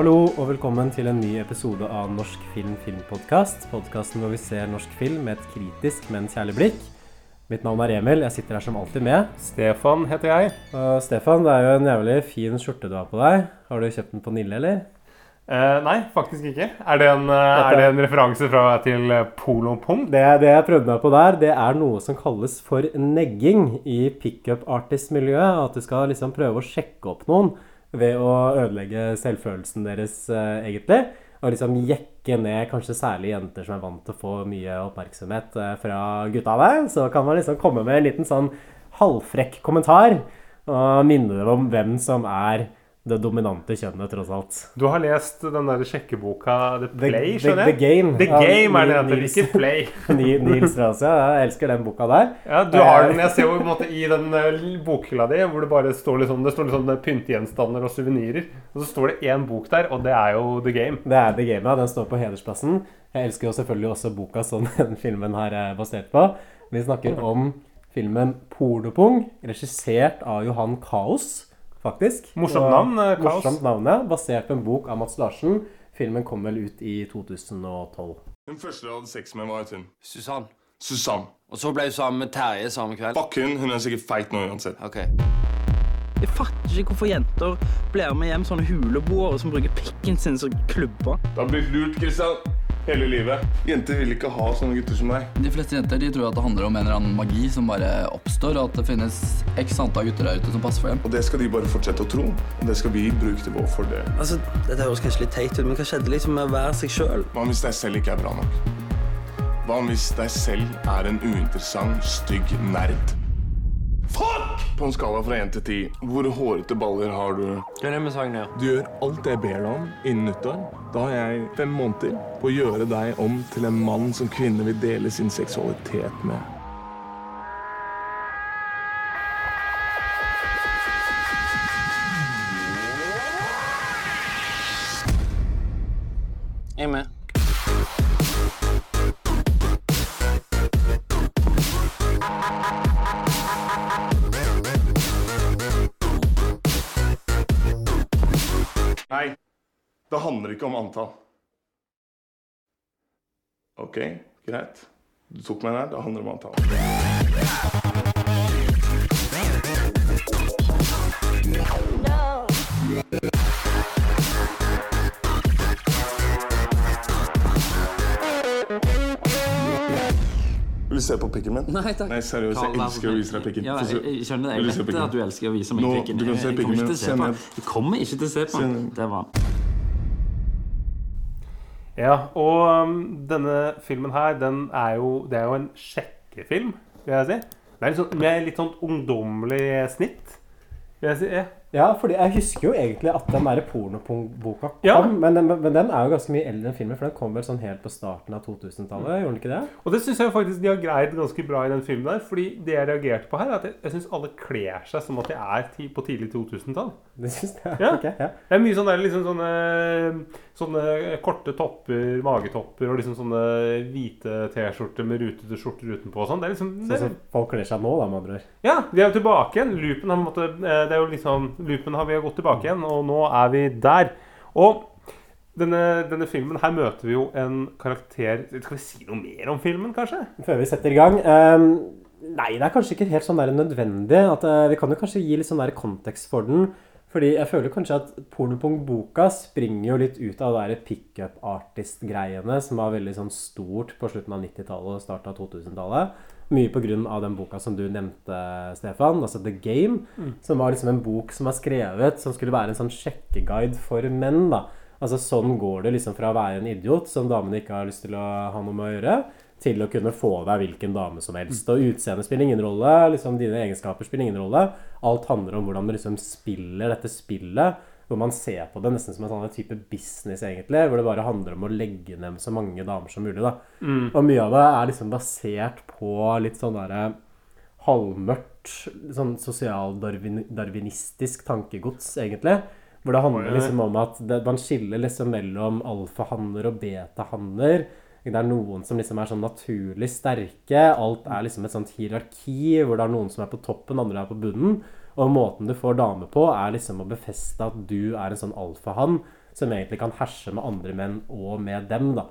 Hallo og velkommen til en ny episode av Norsk film filmpodkast. Podkasten hvor vi ser norsk film med et kritisk, men kjærlig blikk. Mitt navn er Emil. Jeg sitter her som alltid med. Stefan heter jeg. Og Stefan, det er jo en jævlig fin skjorte du har på deg. Har du kjøpt den på Nille, eller? Eh, nei, faktisk ikke. Er det en, eh, er det en referanse fra, til polo pong? Det, det jeg prøvde meg på der, det er noe som kalles for negging i pickup artist-miljøet. At du skal liksom prøve å sjekke opp noen ved å ødelegge selvfølelsen deres, uh, egentlig. Og liksom jekke ned kanskje særlig jenter som er vant til å få mye oppmerksomhet uh, fra gutta der. Så kan man liksom komme med en liten sånn halvfrekk kommentar og minne dem om hvem som er det dominante kjønnet, tross alt. Du har lest den der sjekkeboka The Play, The- skjønner jeg? The Game. The Ja, Game er det heter, ikke Play. Nils Rasia, jeg elsker den boka der. Ja, du har den, Jeg ser jo på en måte i den eh, bokhylla di hvor det bare står sånn, det står litt sånn pyntegjenstander og suvenirer. Og så står det én bok der, og det er jo The Game. Det er The Game, ja. Den står på hedersplassen. Jeg elsker jo selvfølgelig også boka som den filmen her er basert på. Vi snakker om filmen 'Pornopung', regissert av Johan Kaos, faktisk. Morsomt navn, eh, Kaos. Morsomt navn, ja. Basert på en bok av Mats Larsen. Filmen kom vel ut i 2012. Den første jeg hadde sex med, var et hun. Susann. Susann. Og så ble hun sammen med Terje samme kveld. Fuck hun. Hun er sikkert feit nå uansett. Ok. Jeg fatter ikke hvorfor jenter blir med hjem sånne huleboere som bruker pikken sin som klubber. Det har blitt lurt, Kristian. Hele livet. Jenter vil ikke ha sånne gutter som deg. De fleste jenter de tror at det handler om en eller annen magi som bare oppstår, og at det finnes x antall gutter der ute som passer for dem. Og det skal de bare fortsette å tro. Og det skal vi bruke til vår fordel. Altså, Dette høres kanskje litt teit ut, men hva skjedde liksom med å være seg sjøl? Hva hvis deg selv ikke er bra nok? Hva hvis deg selv er en uinteressant, stygg nerd? Fuck! På en skala fra 1 til 10, hvor hårete baller har du? Det er det vi ja. Du gjør alt jeg ber deg om innen nyttår. Da har jeg fem måneder på å gjøre deg om til en mann som kvinner vil dele sin seksualitet med. Jeg det handler ikke om antall. Ok, greit. Du tok meg der. Det handler om antall. Vil du se på pikken min? Nei takk. Nei, seriøst, jeg elsker å vise deg pikken. Ja, jeg, skjønner, det. jeg vet at du elsker å vise meg Nå, du kan se pikken kommer min. den. Jeg kommer ikke til å se på den. Det var Ja, og um, denne filmen her, den er jo, det er jo en sjekkefilm, vil jeg si. Det er litt sånn, med litt sånn ungdommelig snitt, vil jeg si. Ja. Ja, fordi jeg husker jo egentlig at den derre pornopung-boka kom. Ja. Men, den, men den er jo ganske mye eldre enn filmen, for den kom vel sånn helt på starten av 2000-tallet? Gjorde den ikke det? Og det syns jeg faktisk de har greid ganske bra i den filmen der. Fordi det jeg reagerte på her, er at jeg, jeg syns alle kler seg som at de er på tidlig 2000-tall. Det syns jeg. Ja. ok, ja. Det er mye sånn der, liksom sånne, sånne korte topper, magetopper og liksom sånne hvite T-skjorter med rutete skjorter utenpå og sånn. Det er liksom Sånn som folk kler seg nå, da, med andre ord. Ja, de er jo tilbake igjen. Loopen har, på en måte, eh, det er jo liksom, loopen har vi gått tilbake igjen, og nå er vi der. Og denne, denne filmen, her møter vi jo en karakter Skal vi si noe mer om filmen, kanskje? Før vi setter i gang Um, Nei, det er kanskje ikke helt sånn der nødvendig. At, uh, vi kan jo kanskje gi litt sånn der kontekst for den. Fordi jeg føler kanskje at Pornopung-boka springer jo litt ut av det pickup artist-greiene som var veldig sånn stort på slutten av 90-tallet og starten av 2000-tallet. Mye pga. den boka som du nevnte, Stefan, altså The Game. Som var liksom en bok som var skrevet som skulle være en sånn sjekkeguide for menn. da. Altså Sånn går det liksom fra å være en idiot som damene ikke har lyst til å ha noe med å gjøre, til å kunne få deg hvilken dame som helst. Og utseendet spiller ingen rolle, liksom dine egenskaper spiller ingen rolle. Alt handler om hvordan du liksom spiller dette spillet hvor man ser på det nesten som en sånn type business, egentlig. Hvor det bare handler om å legge ned så mange damer som mulig. da. Mm. Og mye av det er liksom basert på litt sånn derre halvmørkt, sånn sosial-darwinistisk tankegods, egentlig. Hvor det handler liksom om at det, man skiller liksom mellom alfahanner og betahanner. Det er noen som liksom er sånn naturlig sterke. Alt er liksom et sånt hierarki hvor det er noen som er på toppen, andre er på bunnen. Og måten du får dame på, er liksom å befeste at du er en sånn alfahann som egentlig kan herse med andre menn og med dem, da.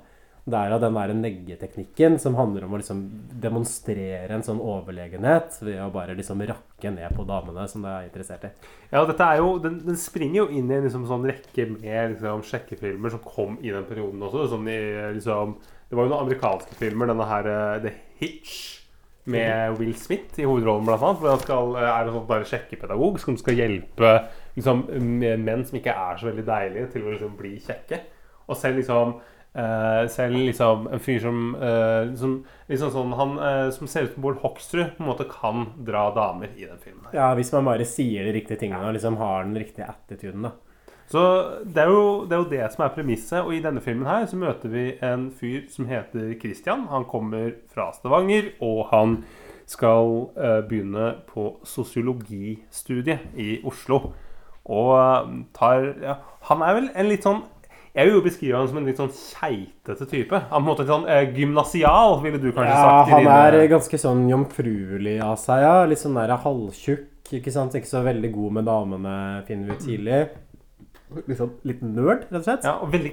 Det er jo den der neggeteknikken som handler om å liksom demonstrere en sånn overlegenhet ved å bare liksom rakke ned på damene som du er interessert i. Ja, dette er jo, den, den springer jo inn i en liksom, sånn rekke med liksom, sjekkefilmer som kom i den perioden også. Sånn i, liksom, det var jo noen amerikanske filmer, denne her eh, The Hitch med Will Smith i hovedrollen, blant annet. Hvor han skal, eh, er en sånn bare sjekkepedagog som skal hjelpe liksom, menn som ikke er så veldig deilige, til å liksom, bli kjekke. Og selv liksom Uh, selv liksom en fyr som, uh, som liksom sånn, Han uh, som ser ut som Bård Hoksrud, på en måte kan dra damer i den filmen. Ja, hvis man bare sier de riktige tingene og liksom har den riktige attituden, da. Så det er, jo, det er jo det som er premisset. Og i denne filmen her så møter vi en fyr som heter Christian. Han kommer fra Stavanger, og han skal eh, begynne på sosiologistudiet i Oslo. Og eh, tar ja, Han er vel en litt sånn Jeg vil jo beskrive han som en litt sånn keitete type. Han er på en måte litt sånn eh, gymnasial, ville du kanskje Ja, sagt. Han han dine- er ganske sånn jomfruelig av seg, ja. Litt sånn der halvtjukk, ikke sant. Ikke så veldig god med damene, finner vi tidlig. Liksom litt nerd, rett og slett. Ja, og veldig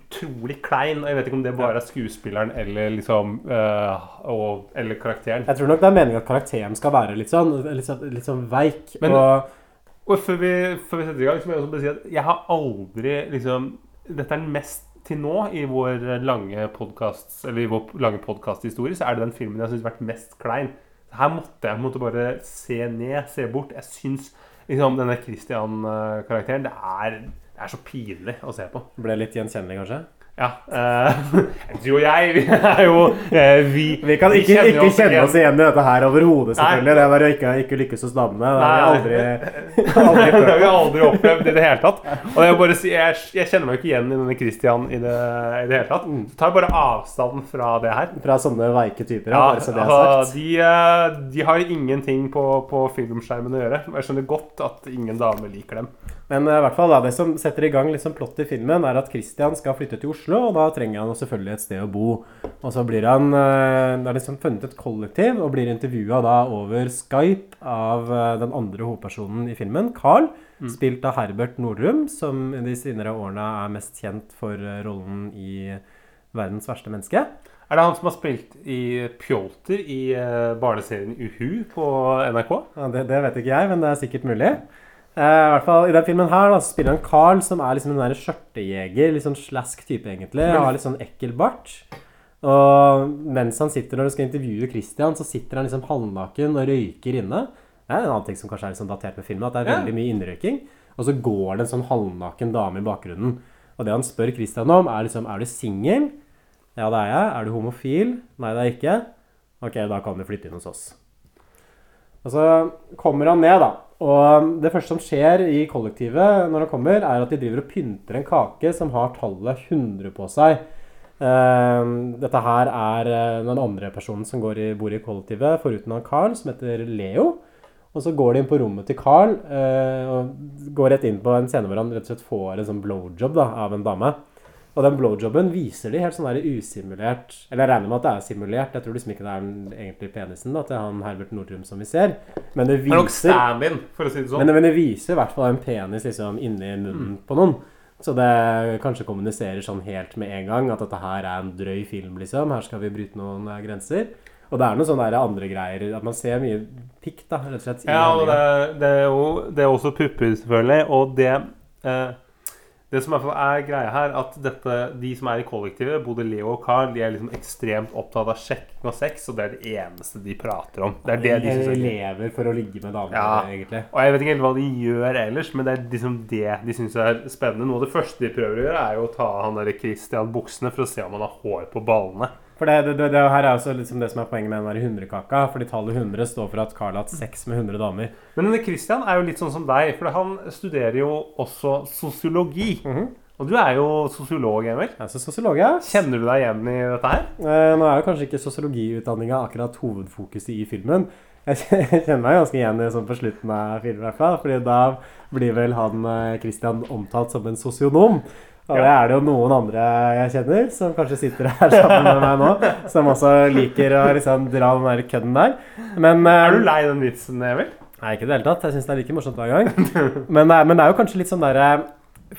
utrolig klein. Og jeg vet ikke om det bare er skuespilleren eller liksom eh, og, Eller karakteren. Jeg tror nok det er meningen at karakteren skal være litt sånn, litt sånn, litt sånn veik. Men- og Og før vi, før vi setter i gang, så må jeg også bare si at jeg har aldri liksom Dette er den mest til nå i vår lange podcast, eller i vår lange podkasthistorie, så er det den filmen jeg syns har vært mest klein. Her måtte jeg måtte bare se ned, se bort. Jeg syns liksom denne Christian-karakteren det er, det er så pinlig å se på. ble litt gjenkjennelig, kanskje? Ja. Uh, du og jeg, vi er jo uh, Vi, Vi kan ikke, kjenner ikke kjenne oss igjen i dette her overhodet, selvfølgelig. Nei. Det bare å ikke, ikke lykkes hos damene. Det har vi aldri, aldri, det har vi aldri opplevd i det hele tatt. Og jeg, bare jeg, jeg kjenner meg ikke igjen i denne Christian i det, i det hele tatt. Så tar bare avstand fra det her. Fra sånne veike typer, ja. Bare så det er altså, sagt. de, eh, de har ingenting på, på filmskjermen å gjøre. Jeg skjønner godt at ingen damer liker dem. Men i hvert fall da, det som setter i gang liksom plott i filmen, er at Christian skal flytte til Oslo, og da trenger han selvfølgelig et sted å bo. Og så blir han eh, Det er liksom funnet et kollektiv, og blir intervjua da over Skype av eh, den andre hovedpersonen i filmen, Carl. Spilt av Herbert Nordrum, som i de senere årene er mest kjent for eh, rollen i 'Verdens verste menneske'. Er det han som har spilt i Pjolter i barneserien Uhu på NRK? Ja, det, det vet ikke jeg, men det er sikkert mulig. Eh, I hvert fall I den filmen her da, spiller han Carl, som er liksom en der skjørtejeger. Litt sånn slask type, egentlig. Han har litt sånn ekkel bart. Og mens han sitter når du skal intervjue Christian, så sitter han liksom halvnaken og røyker inne. Det er en annen ting som kanskje er sånn datert med filmen, at det er veldig mye innrøyking. Og så går det en sånn halvnaken dame i bakgrunnen. Og det han spør Christian om, er liksom Er du singel? Ja, det er jeg. Er du homofil? Nei, det er jeg ikke. Ok, da kan du flytte inn hos oss. Og så kommer han ned, da. Og det første som skjer i kollektivet når han kommer, er at de driver og pynter en kake som har tallet 100 på seg. Eh, dette her er eh, den andre personen som går i, bor i kollektivet, foruten han Carl, som heter Leo. Og så går de inn på rommet til Carl eh, og går rett inn på en scene hvor han rett og slett får en sånn blowjob da, av en dame. Og den blowjobben viser de helt sånn der usimulert Eller jeg regner med at det er simulert. Jeg tror liksom ikke det er den egentlige penisen da, til han Herbert Nordrum som vi ser. Men det Det er viser stand-in, for å si det sånn. men, men det viser i hvert fall en penis liksom inni munnen på noen. Så det kanskje kommuniserer sånn helt med en gang at dette her er en drøy film, liksom. Her skal vi bryte noen eh, grenser. Og det er noen sånne andre greier At man ser mye pikk, da, rett og slett. Ja, og det, det, er jo, det er også pupper, selvfølgelig. Og det eh, Det som i hvert fall er greia her, at dette, de som er i kollektivet, både Leo og Carl, de er liksom ekstremt opptatt av sjekking og sex, og det er det eneste de prater om. Det er det de De er lever for å ligge med damer, Ja. egentlig. Og jeg vet ikke helt hva de gjør ellers, men det er liksom det de syns er spennende. Noe av det første de prøver å gjøre, er jo å ta han der Christian buksene for å se om han har hår på ballene. For det, det, det, her er også liksom det som er poenget med den hundrekaka. Fordi tallet 100 står for at Carl har hatt sex med 100 damer. Men Christian er jo litt sånn som deg, for han studerer jo også sosiologi. Og du er jo sosiolog, Emil. Jeg er sosiolog, ja. Kjenner du deg igjen i dette her? Eh, Nå er jo kanskje ikke sosiologiutdanninga akkurat hovedfokuset i filmen. Jeg kjenner meg ganske igjen i sånn på slutten av filmen, i hvert fall. Fordi da blir vel han eh, Christian omtalt som en sosionom. Og det er det jo noen andre jeg kjenner, som kanskje sitter her sammen med meg nå, som også liker å liksom dra den der kødden der. Men eh, Er du lei den vitsen, Emil? Nei, ikke i det hele tatt. Jeg syns det er like morsomt hver gang. Men, er- men det er jo kanskje litt sånn derre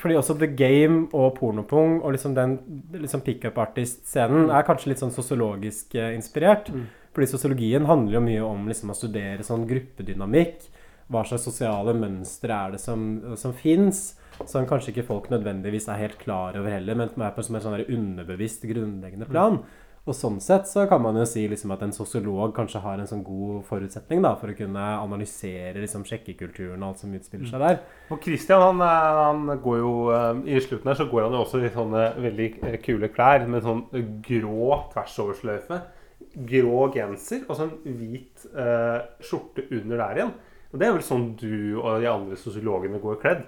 Fordi også The Game og Pornopung og liksom den liksom pickup artist-scenen er kanskje litt sånn sosiologisk eh, inspirert. Fordi sosiologien handler jo mye om liksom å studere sånn gruppedynamikk. Hva slags sosiale mønstre er det som, som fins? Som kanskje ikke folk nødvendigvis er helt klar over heller, men som er på som en sånn underbevisst, grunnleggende plan. Og sånn sett så kan man jo si liksom at en sosiolog kanskje har en sånn god forutsetning da, for å kunne analysere liksom sjekkekulturen og alt som utspiller seg der. Og Christian han, er- han går jo eh, I slutten her så går han jo også i sånne veldig eh, kule klær med sånn grå tversoversløyfe. Grå genser og sånn hvit eh, skjorte under der igjen. Og Det er vel sånn du og de andre sosiologene går kledd.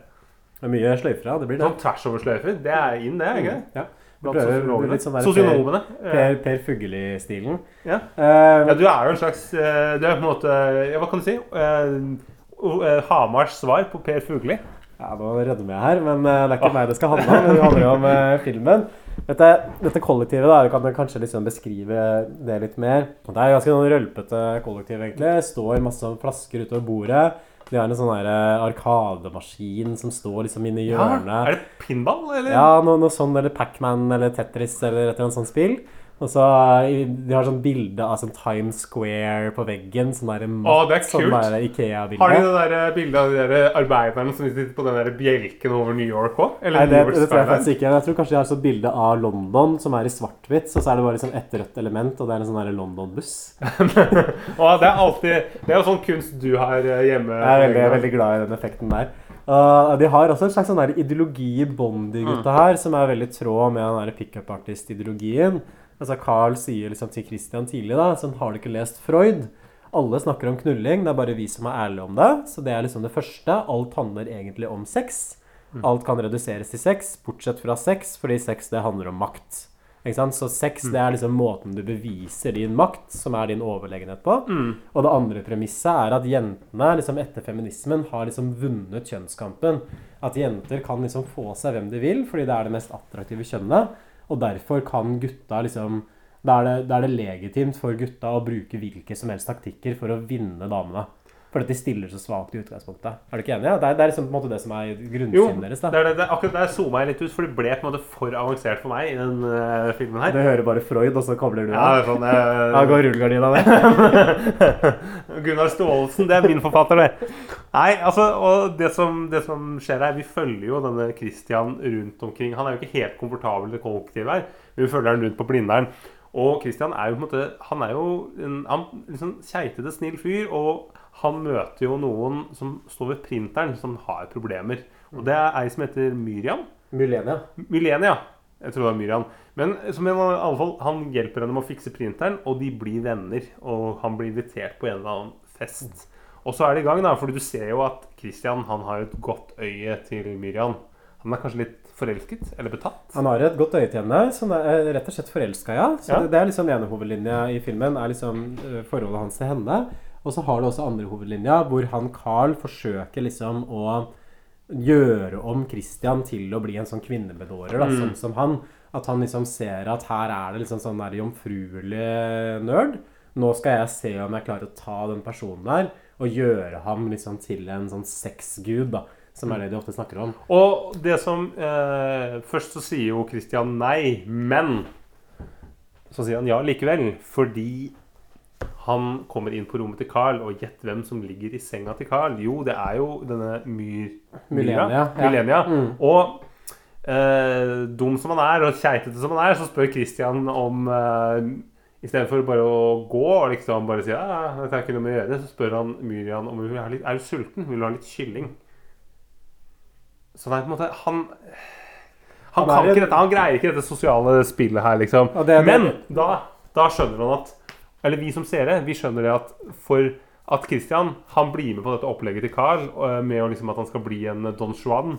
Det er mye sløyfer, ja. Det blir det. Sånn tvers over sløyfer. Det er inn, det. er ikke det? Ja. Prøver litt sånn Sosionomene. Per, per, per Fugelli-stilen. Ja. Uh, Ja, du er jo en slags eh, Du er på en måte ja, Hva kan du si? Uh, Hamars svar på Per Fugli. Ja, nå rødmer jeg her, men det er ikke meg det skal handle om. Det handler jo om filmen. Dette, dette kollektivet da, kan jo kanskje liksom beskrive det litt mer. Det er ganske sånn rølpete kollektiv, egentlig. Står masse sånn flasker utover bordet. De har en sånn eh, arkademaskin som står liksom inne i hjørnet. Er det pinball, eller? Ja, noe, noe sånn, eller Pac-Man eller Tetris eller et eller annet sånt spill. Og så eh, De har sånn bilde av sånn Times Square på veggen. Sånn der Å, det er sånn kult. der Har de det der eh, bildet av de der arbeiderne som sitter på den der bjelken over New York òg? Nei, det, det tror jeg faktisk ikke. Jeg tror kanskje de har et bilde av London som er i svart-hvitt. Så, så er det bare liksom et rødt element, og det er en sånn London-buss. Det er alltid Det er jo sånn kunst du har eh, hjemme. Jeg er veldig, veldig glad i den effekten der. Uh, de har også en slags sånn ideologi i bånn, de gutta her, som er veldig tråd med den der pickup artist-ideologien. Altså Carl sier liksom til Christian tidlig da, sånn har du ikke lest Freud? Alle snakker om knulling, det er bare vi som er ærlige om det. Så det er liksom det første. Alt handler egentlig om sex. Alt kan reduseres til sex, bortsett fra sex, fordi sex det handler om makt. Så sex det er liksom måten du beviser din makt, som er din overlegenhet på. Og det andre premisset er at jentene liksom etter feminismen har liksom vunnet kjønnskampen. At jenter kan liksom få seg hvem de vil, fordi det er det mest attraktive kjønnet. Og derfor kan gutta liksom Da er er det legitimt for gutta å bruke hvilke som helst taktikker for å vinne damene. Fordi de stiller så svakt i utgangspunktet. Er du ikke enig? Ja? Det, er, det er liksom på en måte det som er grunnsynet deres. det da. er det, det, akkurat der zooma jeg litt ut, for det ble på en måte for avansert for meg i den uh, filmen her. Du hører bare Freud, og så kobler du Ja, av. det er sånn, jeg, Da går rullegardina ned. Gunnar Staalesen, det er min forfatter, det. Nei, altså, og det som, det som skjer her Vi følger jo denne Christian rundt omkring. Han er jo ikke helt komfortabel i det kollektivet her, vi følger han rundt på Blindern. Og Christian er jo på en måte Han er jo en han, liksom keitete, snill fyr. Og han møter jo noen som står ved printeren, som har problemer. Og det er ei som heter Myriam. Mylenia. Mylenia. Jeg tror det var Myriam. Men som i alle fall, han hjelper henne med å fikse printeren, og de blir venner. Og han blir invitert på en eller annen fest. Og så er det i gang, da, fordi du ser jo at Christian han har et godt øye til Myriam. Han er kanskje litt forelsket? Eller betatt? Han har et godt øye til henne, som er rett og slett forelska, ja. Så Ja. Det, det er liksom ene hovedlinja i filmen, er liksom øh, forholdet hans til henne. Og så har du også andre hovedlinja, hvor han Carl forsøker liksom å gjøre om Christian til å bli en sånn kvinnebedårer, da, sånn som han. At han liksom ser at her er det liksom sånn der jomfruelig nerd. Nå skal jeg se om jeg klarer å ta den personen der og gjøre ham liksom til en sånn sexgud, da. Som er det de ofte snakker om. Og det som eh, Først så sier jo Christian nei, men så sier han ja likevel. Fordi han kommer inn på rommet til Carl, og gjett hvem som ligger i senga til Carl. Jo, det er jo denne Myr... Milenia, ja. Mm. Og eh, dum som han er, og keitete som han er, så spør Christian om eh, Istedenfor bare å gå og liksom bare si ja, dette er ikke noe med å gjøre, så spør han Myrian om hun ha litt Er du sulten? Vil du ha litt kylling? Så er på en måte Han Han, Han er kan en- ikke dette, han greier ikke dette sosiale spillet her, liksom. Og det- det- Men da da skjønner han at Eller vi som seere, vi skjønner det at for at Christian han blir med på dette opplegget til Carl øh, med liksom at han skal bli en Don Juan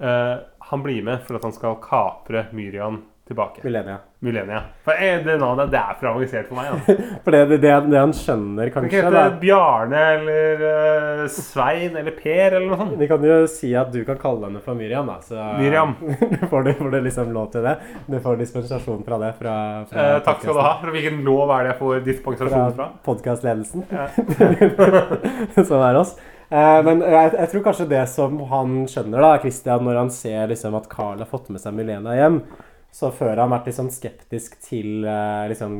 Uh, Han blir med for at han skal kapre Myrian tilbake. Millennia. Millennia. For eh, det er for avansert for meg. Da. For det, det, det, han skjønner, kanskje da, hete Bjarne eller uh, Svein eller Per eller noe sånt. Vi kan jo si at du kan kalle henne for Miriam, da. Så Miriam. får, du, får du liksom lov til det. Du får dispensasjon fra det. Fra, fra Eh, takk skal du ha. Fra Hvilken lov er det jeg får dispensasjon fra? podkastledelsen. Ja. som er oss. Eh, men jeg, jeg tror kanskje det som han skjønner, da, Christian, når han ser liksom at Carl har fått med seg Milena hjem, så før har han vært sånn skeptisk til eh, liksom,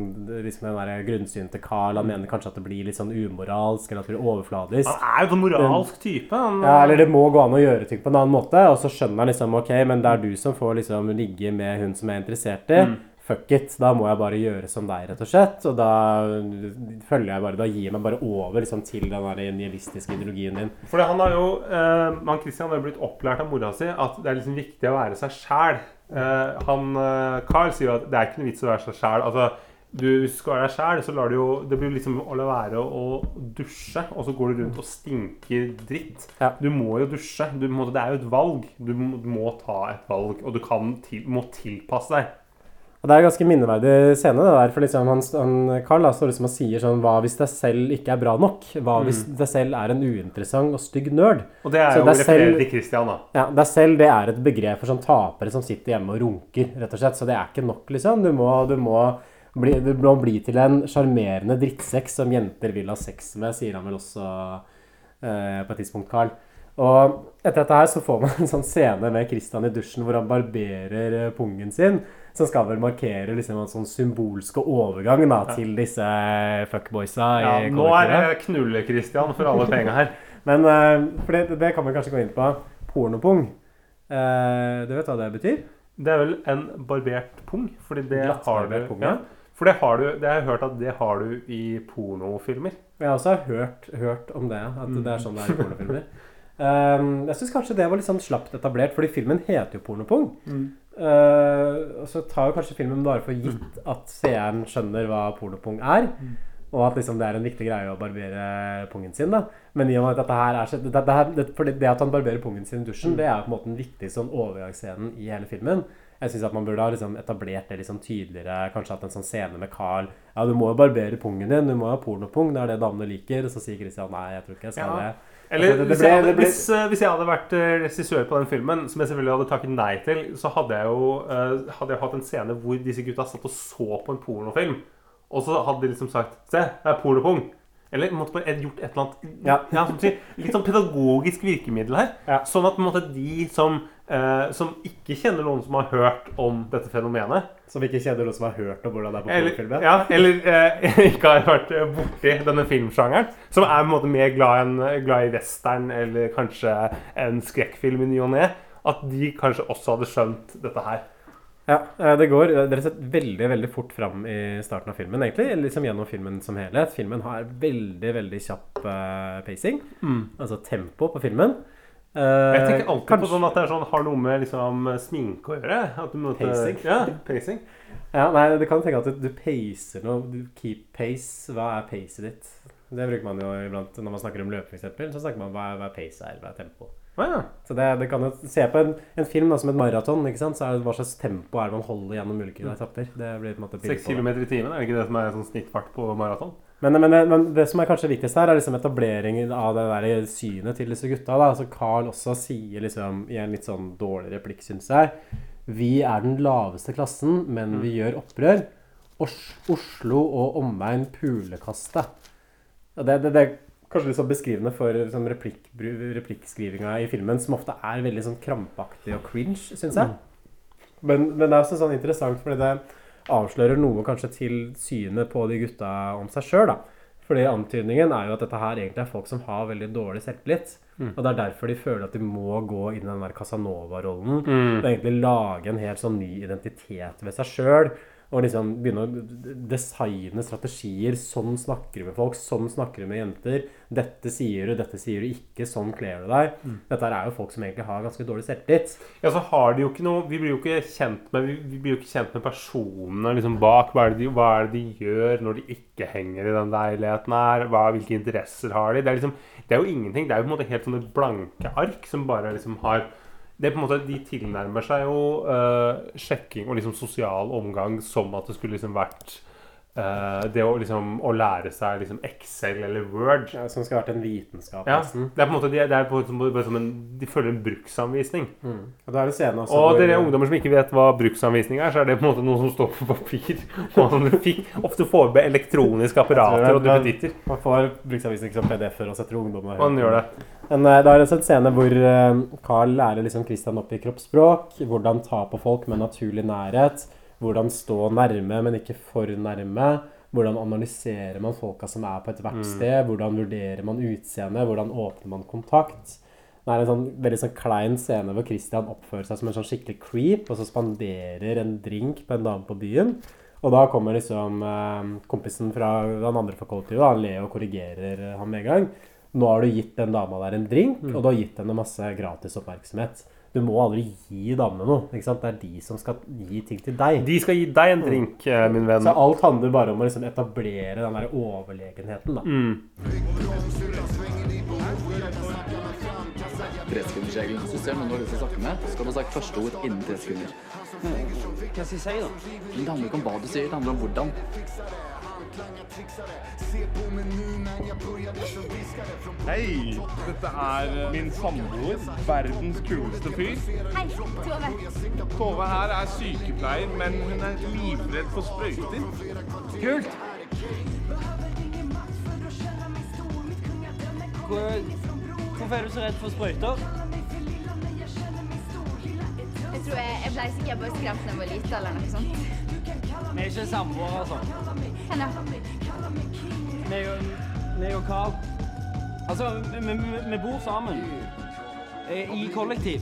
liksom den der grunnsynte Carl. Han mener kanskje at det blir litt sånn umoralsk, eller at det blir overfladisk. Han er jo en moralsk type. Han, Ja, eller det må gå an å gjøre ting på en annen måte. Og så skjønner han liksom ok, men det er du som får liksom ligge med hun som jeg er interessert i. Mm. Fuck it. Da må jeg bare gjøre som deg, rett og slett. Og da følger jeg bare Da gir jeg meg bare over liksom, til den der nihilistiske ideologien din. Fordi han har jo eh, man Christian har jo blitt opplært av mora si at det er liksom viktig å være seg sjæl. Eh, han eh, Carl sier jo at det er ikke noe vits å være seg sjæl. Altså, du hvis du skal være deg sjæl, så lar du jo Det blir liksom å la være å dusje, og så går du rundt og stinker dritt. Ja. Du må jo dusje. Du må, det er jo et valg. Du må, du må ta et valg, og du kan til, må tilpasse deg. Og det er en ganske minneverdig scene, det der. For liksom han, han, Carl da, står liksom og sier sånn Hva hvis deg selv ikke er bra nok? Hva hvis deg selv er en uinteressant og stygg nerd? Og det er Så jo er selv- til Christian, da. Ja, deg selv det er et begrep for sånn tapere som sitter hjemme og runker, rett og slett. Så det er ikke nok, liksom. Du må, du må, bli, du må bli til en sjarmerende drittsekk som jenter vil ha sex med, sier han vel også eh, på et tidspunkt, Carl. Og etter dette her så får man en sånn scene med Christian i dusjen hvor han barberer eh, pungen sin, som skal vel markere liksom en sånn symbolsk overgang da, til disse fuckboysa Ja, nå er det knulle-Christian for alle penga her. Men eh, for det, det kan vi kanskje gå inn på. Pornopung. Uh, du vet hva det betyr? Det er vel en barbert pung? Fordi det har du pung, ja. For det har du Det har jeg hørt at det har du i pornofilmer. Jeg også har hørt, hørt om det, at det er sånn det er i pornofilmer. Um, jeg syns kanskje det var litt sånn slapt etablert, fordi filmen heter jo Pornopung. Uh, og så tar jo kanskje filmen bare for gitt at seeren skjønner hva pornopung er. Og at liksom det er en viktig greie å barbere pungen sin. da Men i og med at dette her er så- det, det, her- det, for det at han barberer pungen sin i dusjen, det er jo på en måte den viktigste sånn overgangsscenen i hele filmen. Jeg syns man burde ha liksom etablert det liksom tydeligere. Kanskje hatt en sånn scene med Carl. Ja, du må jo barbere pungen din. Du må ha pornopung. Det er det damene liker. Og så sier Christian nei, jeg tror ikke jeg skal Ja. det. Eller det, det- det hvis, jeg hadde, hvis, eh, hvis jeg hadde vært eh, regissør på den filmen, som jeg selvfølgelig hadde takket nei til, så hadde jeg jo uh, hadde jeg hatt en scene hvor disse gutta satt og så på en pornofilm. Og så hadde de liksom sagt Se, det er pornopung. Eller måtte bare gjort et eller annet Ja. Ja, du Litt sånn pedagogisk virkemiddel her. Ja. Sånn at måte, de som, eh, som ikke kjenner noen som har hørt om dette fenomenet, Som ikke kjenner noen som har hørt om hvordan det er på eller, pornofilmen. ja, eller eh, ikke har vært eh, borti denne filmsjangeren, som er på en måte mer glad, en, glad i western eller kanskje en skrekkfilm i ny og ne, at de kanskje også hadde skjønt dette her. Ja, eh, det går dere rett og veldig veldig fort fram i starten av filmen, egentlig. Liksom gjennom filmen som helhet. Filmen har veldig, veldig kjapp uh, pacing. Altså tempo på filmen. Eh, Jeg tenker alltid på sånn at det er sånn, har noe med liksom, sminke å gjøre. At du måtte, Pacing. Ja, pacing. Ja, nei, du kan tenke at du, du pacer noe. Du keep pace. Hva er pacet ditt? Det bruker man jo iblant når man snakker om løping, f.eks. Så snakker man hva hva er pace er, hva er tempo. Ah, ja. Så det, det kan jo se på en, en film da, som et maraton, ikke sant? så er det hva slags tempo er det man holder gjennom ulike etapper. Det blir på en måte Seks kilometer i timen, er det ikke det som er sånn snittfart på maraton? Men, men, men det som er kanskje viktigst her, er liksom etableringen av det der synet til disse gutta. Da. Altså Carl også sier liksom i en litt sånn dårlig replikk, syns jeg Vi er den laveste klassen, men vi gjør opprør. Os Oslo og omegn pulekaste. Det, det, det er kanskje litt sånn beskrivende for sånn replikk, replikkskrivinga i filmen, som ofte er veldig sånn krampaktig og cringe, syns jeg. Men, men det er også sånn interessant fordi det avslører noe kanskje til synet på de gutta om seg sjøl. Fordi antydningen er jo at dette her egentlig er folk som har veldig dårlig selvtillit. Og det er derfor de føler at de må gå inn i den der Casanova-rollen. Og egentlig lage en helt sånn ny identitet ved seg sjøl. Og liksom begynne å designe strategier. Sånn snakker du med folk, sånn snakker du med jenter. Dette sier du, dette sier du ikke, sånn kler du deg. Dette er jo folk som egentlig har ganske dårlig selvtillit. Ja, så har de jo ikke noe Vi blir jo ikke kjent med Vi, blir jo ikke kjent med personene liksom bak. Hva er, det de, hva er det de gjør når de ikke henger i den leiligheten her? Hva, hvilke interesser har de? Det er liksom Det er jo ingenting. Det er jo på en måte helt sånne blanke ark som bare liksom har det på en måte, De tilnærmer seg jo uh, sjekking og liksom sosial omgang som at det skulle liksom vært eh, det å liksom å lære seg liksom Excel eller Word. Ja, som skal ha vært en vitenskap, Ja, nesten. det er på en måte, det er, det er på, som- en, De følger en bruksanvisning. Og da er det også Og hvor- dere ungdommer som ikke vet hva bruksanvisning er, så er det på en måte noe som står på papir. Man fikk, ofte får med elektroniske apparater og duppeditter. Man får bruksanvisning som PDF-er og setter ungdommer Man gjør det. Men uh, da er også en scene hvor uh, Carl lærer liksom Christian opp i kroppsspråk. Hvordan ta på folk med naturlig nærhet. Hvordan stå nærme, men ikke for nærme. Hvordan analyserer man folka som er på et hvert sted? Hvordan vurderer man utseendet? Hvordan åpner man kontakt? Det er en sånn veldig sånn klein scene hvor Christian oppfører seg som en sånn skikkelig creep, og så spanderer en drink på en dame på byen. Og da kommer liksom eh, kompisen fra den andre fra kollektivet, ler og korrigerer han med en gang. Nå har du gitt den dama der en drink, og du har gitt henne masse gratis oppmerksomhet. Du må aldri gi damene noe. ikke sant? Det er de som skal gi ting til deg. De skal gi deg en drink, mm. min venn. Så alt handler bare om å liksom etablere den der overlegenheten. da. Tresekundersregelen. Hvis du ser noen du har lyst til å snakke med, skal du ha sagt første ord innen tre sekunder. Hva skal jeg si, da? Det handler ikke om hva du sier, det handler om hvordan. Hei, dette er min samboer, verdens kuleste fyr. Hei, Tove. Tove her er sykepleier, men hun er livredd for sprøyter. Kult! Hvor, hvorfor er du så redd for sprøyter? Jeg tror jeg, jeg ble sikkert bare skremt da jeg var liten eller noe sånt. Vi er ikke samboere, altså. Hvem da? Meg og, meg og Carl. Altså, vi, vi, vi bor sammen. Eh, I kollektiv.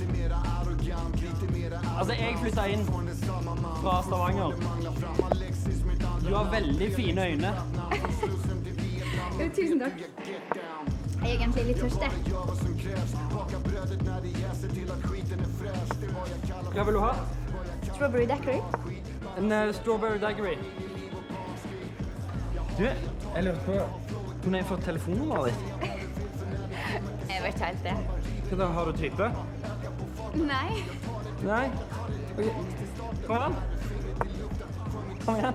Altså, jeg flytta inn fra Stavanger. Du har veldig fine øyne. Tusen takk. Jeg er egentlig litt tørst, jeg. Hva vil du ha? Strawberry daiquiri. En uh, strawberry daiquiri. Du, jeg lurte på Kunne jeg fått telefonnummeret ditt? Jeg vet ikke helt det. Hva da, Har du type? Nei. Nei? Ok. Kom igjen. Kom igjen.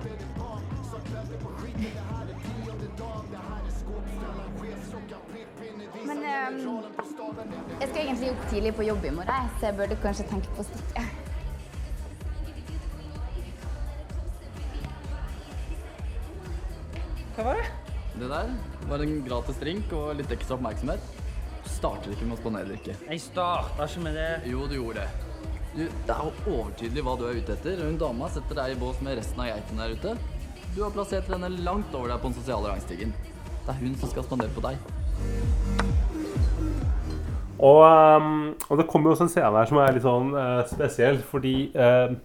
Men ehm, jeg skal egentlig opp tidlig på jobb i morgen, så jeg burde kanskje tenke på å stikke. Hva var det? Det der var en gratis drink og litt ekstra oppmerksomhet. Du starter ikke med å spandere Jeg starta ikke med det. Jo, du gjorde det. Du, det er jo overtydelig hva du er ute etter. Hun dama setter deg i bås med resten av geitene der ute. Du har plassert henne langt over deg på den sosiale rangstigen. Det er hun som skal spandere på deg. Og, ehm, og det kommer jo også en scene her som er litt sånn uh, spesiell, fordi ehm,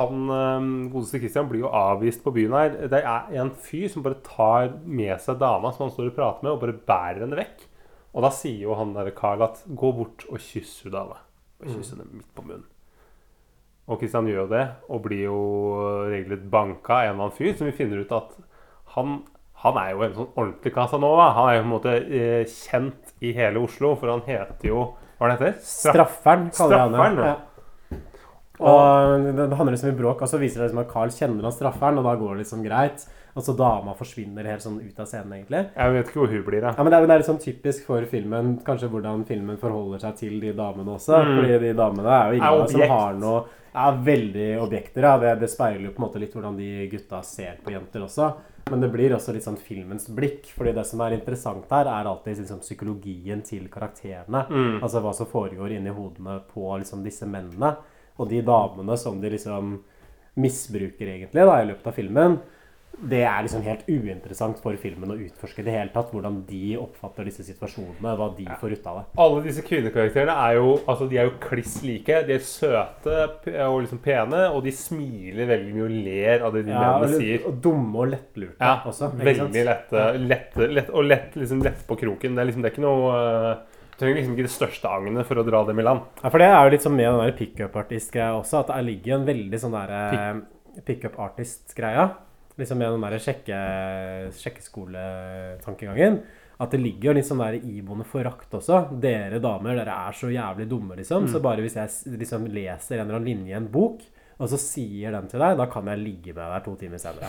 han ehm, godeste Christian blir jo avvist på byen her. Det er en fyr som bare tar med seg dama som han står og prater med, og bare bærer henne vekk. Og da sier jo han der Carl at 'gå bort og kyss hun dama'. Og kyss henne midt på munnen. Og Christian gjør jo det, og blir jo regelrett banka av en eller annen fyr, som vi finner ut at han, han er jo en sånn ordentlig Casanova. Han er jo på en måte eh, kjent i hele Oslo, for han heter jo Hva er det heter? Straff- Strafferen, kaller Strafferen, han det. Ja. Og det det handler liksom i bråk, og så viser det liksom at Carl kjenner han strafferen, og da går det liksom greit. Og så dama forsvinner helt sånn ut av scenen, egentlig. Jeg vet ikke hvor hun blir, da. Ja, men det er, det er litt sånn typisk for filmen, kanskje hvordan filmen forholder seg til de damene også. Mm. Fordi de damene er jo ingen av dem som har noe Er veldig objekter, ja. Det, det speiler jo på en måte litt hvordan de gutta ser på jenter også. Men det blir også litt sånn filmens blikk. fordi det som er interessant her, er alltid liksom psykologien til karakterene. Mm. Altså hva som foregår inni hodene på liksom disse mennene. Og de damene som de liksom misbruker egentlig da, i løpet av filmen. det er liksom helt uinteressant for filmen å utforske det hele tatt. Hvordan de oppfatter disse situasjonene, hva de får ut av det. Alle disse kvinnekarakterene er jo, altså, de er jo kliss like. De er søte og liksom pene, og de smiler veldig mye og ler av det de Ja, mennene sier. og dumme og lettlurte Ja, også. veldig lette, lette, lett, og lett, liksom lett på kroken. Det er liksom det er ikke noe eh, trenger liksom ikke det største agnet for å dra dem i land. Ja, for det er jo litt sånn med den der pickup-artist-greia også, at det ligger en veldig sånn derre pickup-artist-greia. Liksom med den derre sjekke, sjekkeskoletankegangen. At det ligger jo litt sånn der iboende forakt også. Dere damer, dere er så jævlig dumme, liksom. Mm. Så bare hvis jeg liksom leser en eller annen linje i en bok, og så sier den til deg, da kan jeg ligge med deg to timer senere.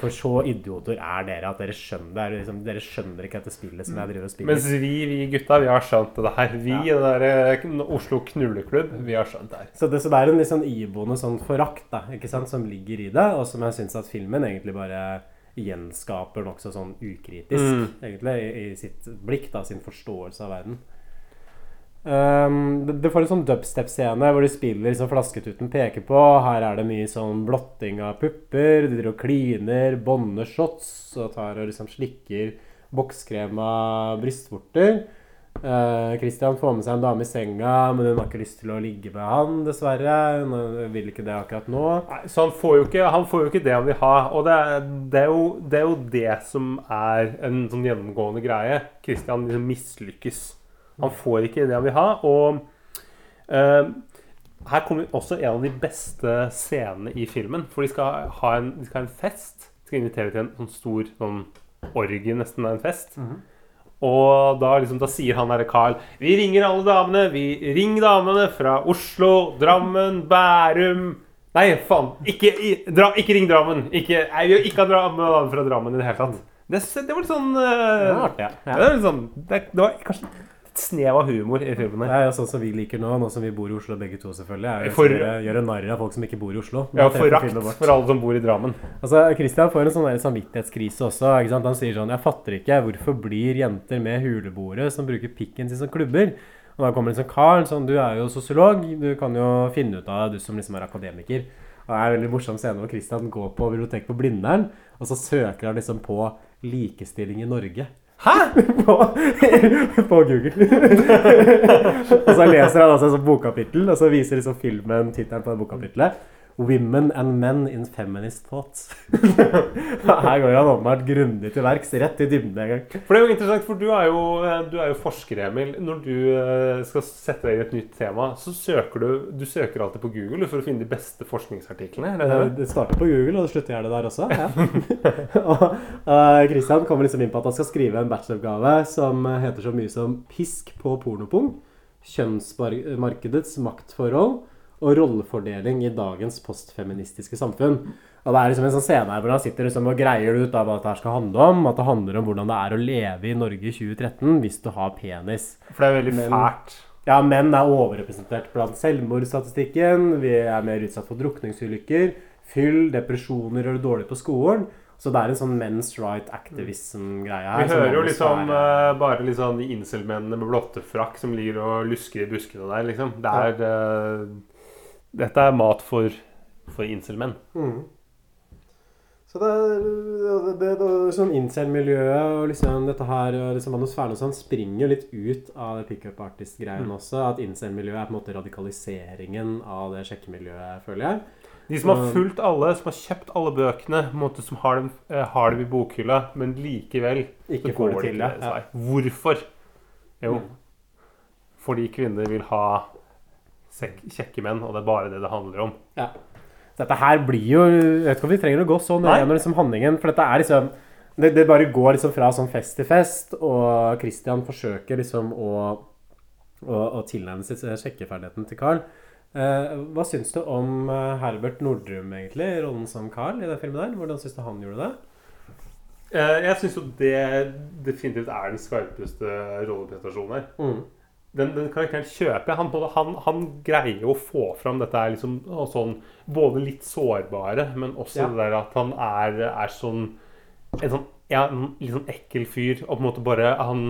For så idioter er dere at dere skjønner, det liksom, dere skjønner ikke dette spillet som jeg driver og spiller. Mens vi, vi gutta, vi har skjønt det her. Vi i den der eh, Oslo knulleklubb, vi har skjønt det her. Så det, så det er en litt sånn iboende sånn forakt da, ikke sant, som ligger i det, og som jeg syns at filmen egentlig bare gjenskaper nokså sånn ukritisk, Mm. egentlig, i, i sitt blikk, da, sin forståelse av verden. Um, det, får en sånn dubstep-scene hvor de spiller liksom flasketuten peker på. Her er det mye sånn blotting av pupper. De driver og kliner, bånder shots og tar og liksom slikker av brystvorter. Uh, Christian får med seg en dame i senga, men hun har ikke lyst til å ligge med han, dessverre. Hun vil ikke det akkurat nå. Nei, Så han får, jo ikke, han får jo ikke det han vil ha. Og det det, er jo, det er jo det som er en sånn gjennomgående greie. Christian liksom mislykkes. Han får ikke det han vil ha. Og eh, her kommer også en av de beste scenene i filmen. For de skal ha en, de skal ha en fest. De skal invitere til en sånn stor sånn orgie, nesten en fest. Og da, liksom, da sier han derre Carl Vi ringer alle damene. Vi Ring damene fra Oslo, Drammen, Bærum Nei, faen. Ikke, i, dra, ikke ring Drammen. Ikke, nei, vi har ikke ha fra Drammen i det hele tatt. Det, det var litt sånn uh, Det var artig, ja. det, var litt sånn, det, det var kanskje snev av humor i filmen. Det her. er jo sånn som vi liker nå, nå som vi bor i Oslo begge to, selvfølgelig. Er jo For- gjøre, narr av folk som ikke bor i Oslo. Ja, Det forakt for alle som bor i Drammen. Altså, Christian får en sånn der samvittighetskrise også. Ikke sant? Han sier sånn Jeg fatter ikke hvorfor blir jenter med huleboere som bruker pikken sin som klubber? Og da kommer liksom kar sånn Du er jo sosiolog. Du kan jo finne ut av det, du som liksom er akademiker. Og det er en veldig morsom scene hvor Christian går på biblioteket på Blindern, og så søker han liksom på likestilling i Norge. Hæ?! på, på Google. og så leser han altså et sånt bokkapittel, og så viser liksom filmen tittelen på det bokkapitlet. 'Women and Men in Feminist Thoughts'. Her går han åpenbart grundig til verks, rett i dybden en gang. For det er jo interessant, for du er jo, eh, du er jo forsker, Emil. Når du eh, skal sette deg i et nytt tema, så søker du Du søker alltid på Google for å finne de beste forskningsartiklene. Er det Det, det? det starter på Google, og det slutter gjerne der også. Ja. og uh, Christian kommer liksom inn på at han skal skrive en bacheloroppgave som heter så mye som 'Pisk på pornopung'. Kjønnsmarkedets maktforhold og rollefordeling i dagens postfeministiske samfunn. Og Det er liksom en sånn scene her hvor han sitter liksom og greier ut av hva dette skal handle om. At det handler om hvordan det er å leve i Norge i 2013 hvis du har penis. For det er veldig Men- fælt. Ja, menn er overrepresentert blant selvmordsstatistikken. Vi er mer utsatt for drukningsulykker, fyll, depresjoner og dårlig på skolen. Så det er en sånn men's right activism-greie her. Vi hører jo liksom eh, bare liksom de incel-mennene med blottefrakk som ligger og lusker i buskene der, liksom. Det er eh, Dette er mat for, for incel-menn. Mm. Så det er det, det, det, sånn incel-miljøet og liksom dette her og liksom Manusfæren og sånn springer litt ut av det pickup artist-greien Mm. også. At incel-miljøet er på en måte radikaliseringen av det sjekkemiljøet, føler jeg. De som har fulgt alle, som har kjøpt alle bøkene, måte som har dem, eh, har dem i bokhylla, men likevel Ikke går det til, Det. ja. Hvorfor? Jo, Mm. fordi kvinner vil ha kjekke menn, og det er bare det det handler om. Ja. Dette her blir jo Jeg vet ikke om vi trenger å gå så nøye gjennom liksom handlingen. For dette er liksom det, det bare går liksom fra sånn fest til fest, og Christian forsøker liksom å, å, å tilnærme seg sjekkeferdigheten til Carl. Eh, hva syns du om eh, Herbert Nordrum, egentlig, rollen som Carl i den filmen der? Hvordan syns du han gjorde det? Eh, jeg syns jo det definitivt er den skarpeste rolleprestasjonen her. Mm. Den, den karakteren kjøper jeg. Han, han, han greier å få fram dette er liksom sånn Både litt sårbare, men også Ja. det der at han er, er sånn En sånn ja, litt sånn ekkel fyr, og på en måte bare Han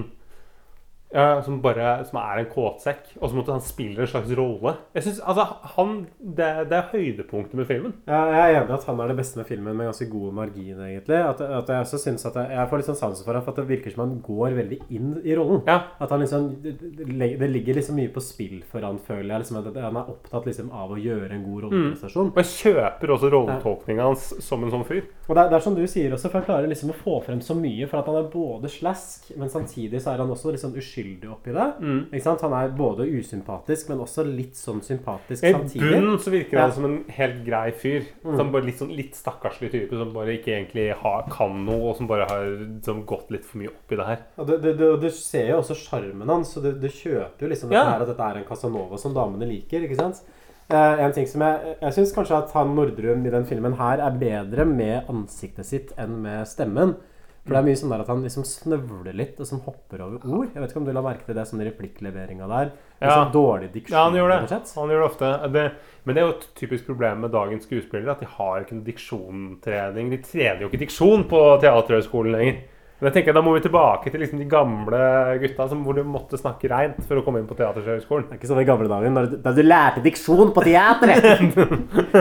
Ja, som bare som er en kåtsekk, og så måtte han spille en slags rolle. Jeg synes, altså, han, det, det er høydepunktet med filmen. Ja, jeg er enig at han er det beste med filmen med ganske god margin, egentlig. At, at jeg også synes at jeg, jeg får litt sånn sansen for ham, for at det virker som han går veldig inn i rollen. Ja. At han liksom det, ligger liksom mye på spill for han, føler jeg. Liksom, at han er opptatt liksom av å gjøre en god rolleprestasjon. Og jeg kjøper også rolletolkninga hans som en sånn fyr. Og det er, det er som du sier også, for han klarer liksom å få frem så mye. For at han er både slask, men samtidig så er han også liksom sånn uskyldig oppi det. Mm. Ikke sant? Han er både usympatisk, men også litt sånn sympatisk I samtidig. bunnen så virker Ja. som en helt grei fyr. Mm. Som bare litt, sånn, litt stakkarslig type som bare ikke egentlig har, kan noe, og som bare har som gått litt for mye opp i det her. Og du, du, du, du ser jo også sjarmen hans, så du, du kjøper jo liksom Ja. dette her, at dette er en Casanova som damene liker. ikke sant? Uh, en ting som Jeg, jeg syns kanskje at han Nordrum i den filmen her er bedre med ansiktet sitt enn med stemmen. For det er mye sånn der at han liksom snøvler litt og som hopper over ord. Jeg vet ikke om du la merke til det sånn replikkleveringa der. Ja. sånn dårlig diksjon. Ja, han gjør det. Han gjør det ofte. Det, men det er jo et typisk problem med dagens skuespillere at de har ikke noe diksjontrening. De trener jo ikke diksjon på Teaterhøgskolen lenger. Men jeg tenker Da må vi tilbake til liksom de gamle gutta som, hvor du måtte snakke reint for å komme inn på Teaterhøgskolen. Det er ikke sånn i gamle dager da, du lærte diksjon på teatret!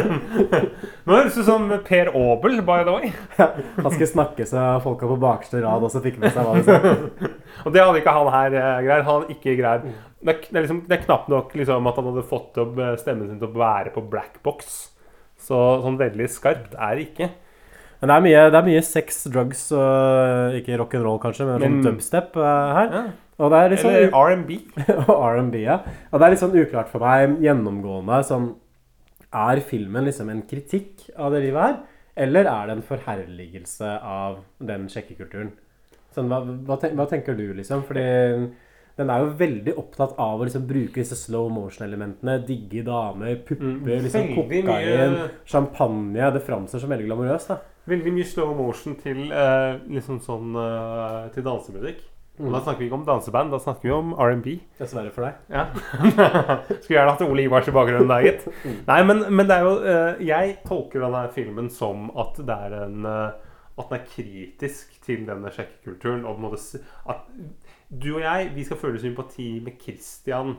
Nå høres du ut som Per Aabel, by the way. Han skulle snakke så folka på bakerste rad også fikk med seg hva han sa. Og det hadde ikke han her eh, greid. Han ikke greid Det er, det er, liksom, det er knapt nok liksom, at han hadde fått opp eh, stemmen sin til å være på black box. Så sånn veldig skarpt er det ikke. Men det er mye, det er mye sex, drugs og ikke rock'n'roll kanskje, men, Men- sånn dubstep eh, her. Og det er litt sånn Eller R&B. og R&B, ja. Og det er litt sånn uklart for meg gjennomgående sånn Er filmen liksom en kritikk av det livet her, eller er det en forherligelse av den sjekkekulturen? Sånn, hva, hva, ten, hva tenker du, liksom? Fordi den er jo veldig opptatt av å liksom bruke disse slow motion-elementene. Digge damer, pupper, Mm, liksom kokain, mye- champagne. Det framstår som veldig glamorøst, da. Veldig mye slow motion til eh, liksom sånn eh, til dansemusikk. Og Mm. da snakker vi ikke om danseband, da snakker vi om R&B. Dessverre for deg. Ja. Skulle gjerne hatt Ole Ivars i bakgrunnen der, gitt. Nei, men, men det er jo eh, Jeg tolker denne filmen som at det er en eh, At den er kritisk til denne sjekkekulturen. Og på en måte s- at du og jeg vi skal føle sympati med Christian,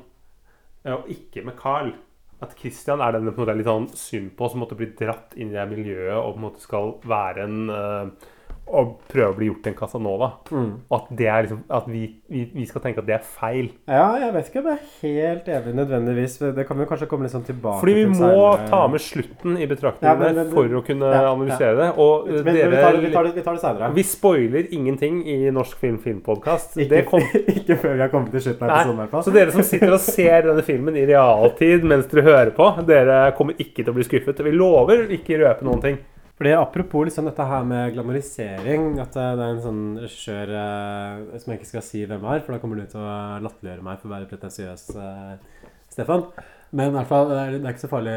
eh, og ikke med Carl. At Christian er den på en måte litt sånn synd på, som måtte bli dratt inn i det miljøet og på en måte skal være en eh, og prøve å bli gjort til en Casanova. Mm. Og at, det er liksom, at vi, vi, vi skal tenke at det er feil. Ja, jeg vet ikke om jeg er helt enig nødvendigvis. Det kan vi kanskje komme litt sånn tilbake Fordi vi til må senere. ta med slutten i Ja, betraktningene men- for å kunne ja, analysere ja. det. Og Men- dere men vi tar det- vi tar det- vi tar det senere. Vi spoiler ingenting i Norsk Film Filmpodkast. Ikke, ikke før vi har kommet til slutten av episoden. i hvert fall. Så dere som sitter og ser denne filmen i realtid mens dere hører på, dere kommer ikke til å bli skuffet. Vi lover ikke røpe noen ting. Fordi Apropos liksom dette her med glamorisering At eh, det er en sånn regissør eh, som jeg ikke skal si hvem er, for da kommer du til å latterliggjøre meg for å være pretensiøs, eh, Stefan. Men i hvert fall, det er, ikke så farlig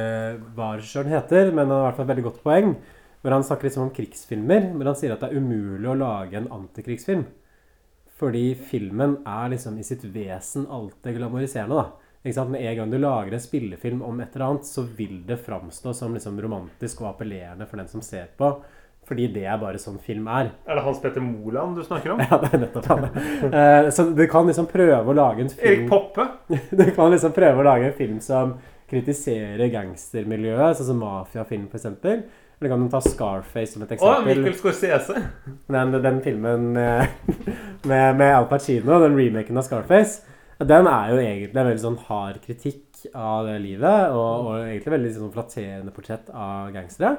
hva regissøren heter, men han har i hvert fall et veldig godt poeng. Hvor han snakker liksom om krigsfilmer, men han sier at det er umulig å lage en antikrigsfilm. Fordi filmen er liksom i sitt vesen alltid glamoriserende. da. Med en gang du lager en spillefilm om et eller annet, så vil det framstå som liksom romantisk og appellerende for den som ser på. Fordi det er bare sånn film er. Er det Hans Petter Moland du snakker om? Ja, det er nettopp han. uh, så du kan liksom prøve å lage en film Erik Poppe? Du kan liksom prøve å lage en film som kritiserer gangstermiljøet, sånn som mafiafilm f.eks. Eller kan du ta Scarface som et eksempel? Å, Mikkel Scorsese. Den, den filmen med, med, med Al Pacino, den remaken av Scarface, den er jo egentlig en veldig sånn hard kritikk av det livet, og, og egentlig veldig sånn flatterende portrett av gangstere.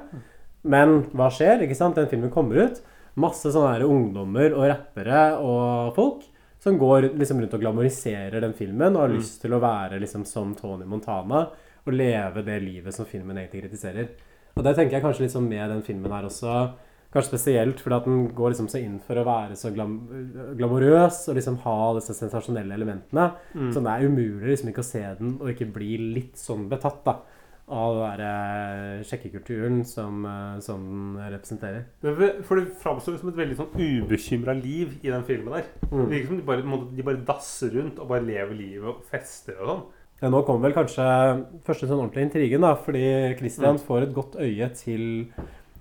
Men hva skjer? ikke sant? Den filmen kommer ut. Masse sånne her ungdommer og rappere og folk som går liksom rundt og glamoriserer den filmen og har Mm. lyst til å være liksom som Tony Montana og leve det livet som filmen egentlig kritiserer. Og det tenker jeg kanskje litt sånn med den filmen her også. Kanskje spesielt fordi at den går liksom så inn for å være så glam glamorøs og liksom ha disse sensasjonelle elementene. Mm. Så det er umulig liksom ikke å se den og ikke bli litt sånn betatt da av den der eh, sjekkekulturen som, eh, som den representerer. For det framstår som et veldig sånn ubekymra liv i den filmen der. Mm. Det virker som de bare, de bare dasser rundt og bare lever livet og fester og sånn. Ja, nå kommer vel kanskje første sånn ordentlige intrigen, da, fordi Christian Mm. får et godt øye til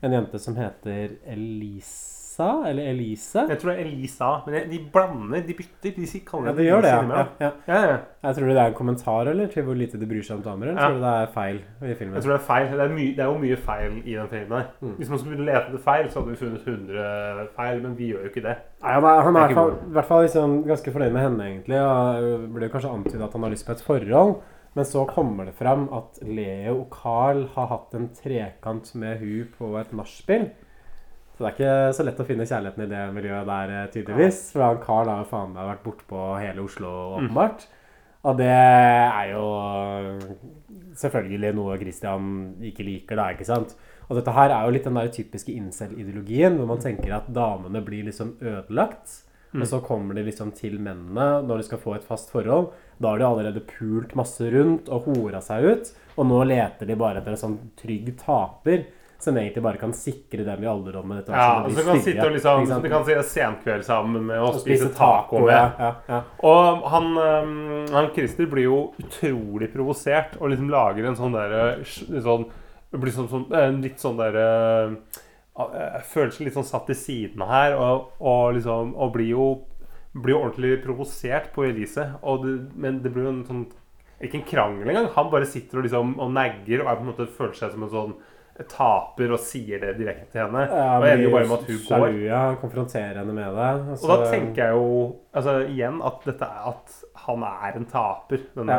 en jente som heter Elisa, eller Elise. Jeg tror det er Elisa, men de blander, de bytter. De kaller kaller Ja, de gjør det, ja. Ja, ja. Jeg tror det er en kommentar eller, til hvor lite de bryr seg om damer, eller tror du det er feil i filmen? Jeg tror det er feil. Det er, mye, det er jo mye feil i den filmen her. Mm. Hvis man skulle lete etter feil, så hadde vi funnet 100 feil, men vi gjør jo ikke det. Nei, han er, han er er i hvert fall liksom ganske fornøyd med henne, egentlig. Og blir kanskje antydet at han har lyst på et forhold. Men så kommer det fram at Leo og Carl har hatt en trekant med hun på et nachspiel. Så det er ikke så lett å finne kjærligheten i det miljøet der, eh, tydeligvis. For han Carl har jo faen meg vært bortpå hele Oslo, Mm. åpenbart. Og det er jo selvfølgelig noe Christian ikke liker, da, ikke sant? Og dette her er jo litt den der typiske incel-ideologien, hvor man tenker at damene blir liksom ødelagt. Mm. Og så kommer de liksom til mennene når de skal få et fast forhold. Da har de allerede pult masse rundt og hora seg ut. Og nå leter de bare etter en sånn trygg taper som egentlig bare kan sikre dem i alderdommen. etter Ja, som og så kan de sitte og liksom liksom. kan si senkveld sammen med og, Og spise, taco med. ja, ja, ja. Og han, øhm, han Christer blir jo utrolig provosert og liksom lager en sånn derre sånn, blir sånn, sånn, litt sånn derre føler seg litt sånn satt til siden her, og, og liksom Og blir jo, blir jo ordentlig provosert på Elise. Og det, men det blir jo en sånn Ikke en krangel engang. Han bare sitter og liksom og negger og er på en måte føler seg som en sånn taper og sier det direkte til henne. Ja, og ender jo bare med at hun går. sjalu, ja, konfronterer henne med det. Og da tenker jeg jo altså, igjen at, dette, er- at han er en taper. Denne,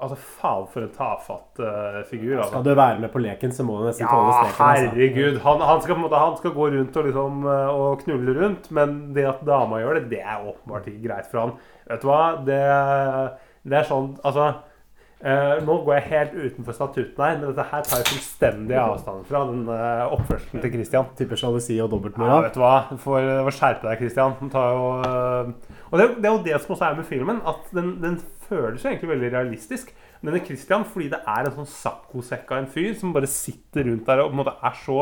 Altså, faen for en tafatt uh, figur. Altså. Skal du være med på leken, så må du nesten Ja, tåle streken. altså. herregud. Han, han, skal måte, han skal gå rundt og, liksom, eh, og knulle rundt, men det at dama gjør det, det er åpenbart ikke greit for han. Vet du hva? Det, det er sånn Altså eh, Nå går jeg helt utenfor statutten her, men dette her tar jeg fullstendig avstand fra. Den uh, oppførselen til Christian. Tipper sjalusi og Ja, vet du hva? Du får, du får skjerpe deg, Christian. Jo, uh, og det, det er jo det som også er med filmen, at den, den føles jo egentlig veldig realistisk. Denne Christian, fordi det er en sånn saccosekk av en fyr som bare sitter rundt der og på en måte er så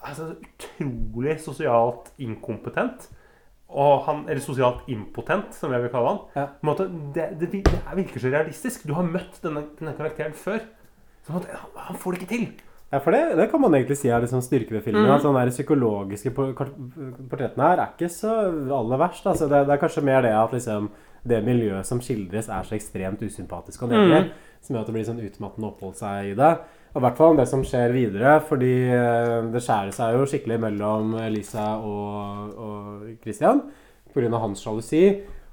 altså, utrolig sosialt inkompetent. Og han, eller sosialt impotent, som jeg vil kalle han. Ja. Måte, det, det, det virker så realistisk. Du har møtt denne, denne karakteren før. Så måte, han, han får det ikke til. Ja, for det, det kan man egentlig si er liksom styrke ved filmen. Mm. At den der psykologiske portretten portrettene her er ikke så aller verst. Altså, det, det er kanskje mer det at liksom, det miljøet som skildres, er så ekstremt usympatisk og nedrig. mm. Som gjør at det blir sånn utmattende å oppholde seg i det. Og i hvert fall om det som skjer videre, fordi eh, det skjærer seg jo skikkelig mellom Lisa og, og Christian pga. hans sjalusi.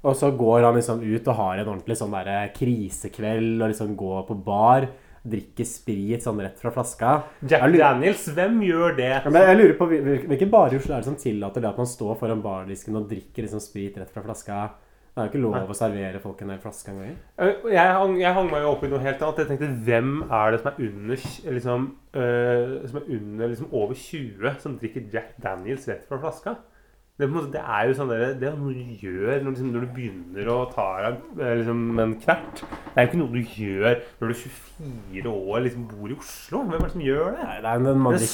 Og så går han liksom ut og har en ordentlig sånn der krisekveld og liksom går på bar. Drikker sprit sånn rett fra flaska. Jack lurer- Daniels, hvem gjør det? ja, men jeg lurer på hvil- hvil- Hvilke barer i Oslo er det som tillater det at man står foran bardisken og drikker liksom sprit rett fra flaska? Det er jo ikke lov Nei. å servere folk en hel flaske engang. Eh, Jeg hang, jeg hang meg jo opp i noe helt annet. Jeg tenkte, Hvem er det som er under liksom, øh, Som er under liksom over 20 som drikker Jack Daniels rett fra flaska? Det, en det er jo sånn der, det er noe du gjør når, liksom, når du begynner å ta deg eh, liksom, en knert. Det er jo ikke noe du gjør når du er 24 år liksom bor i Oslo. Hvem er det som gjør det? Nei, det er en man Det.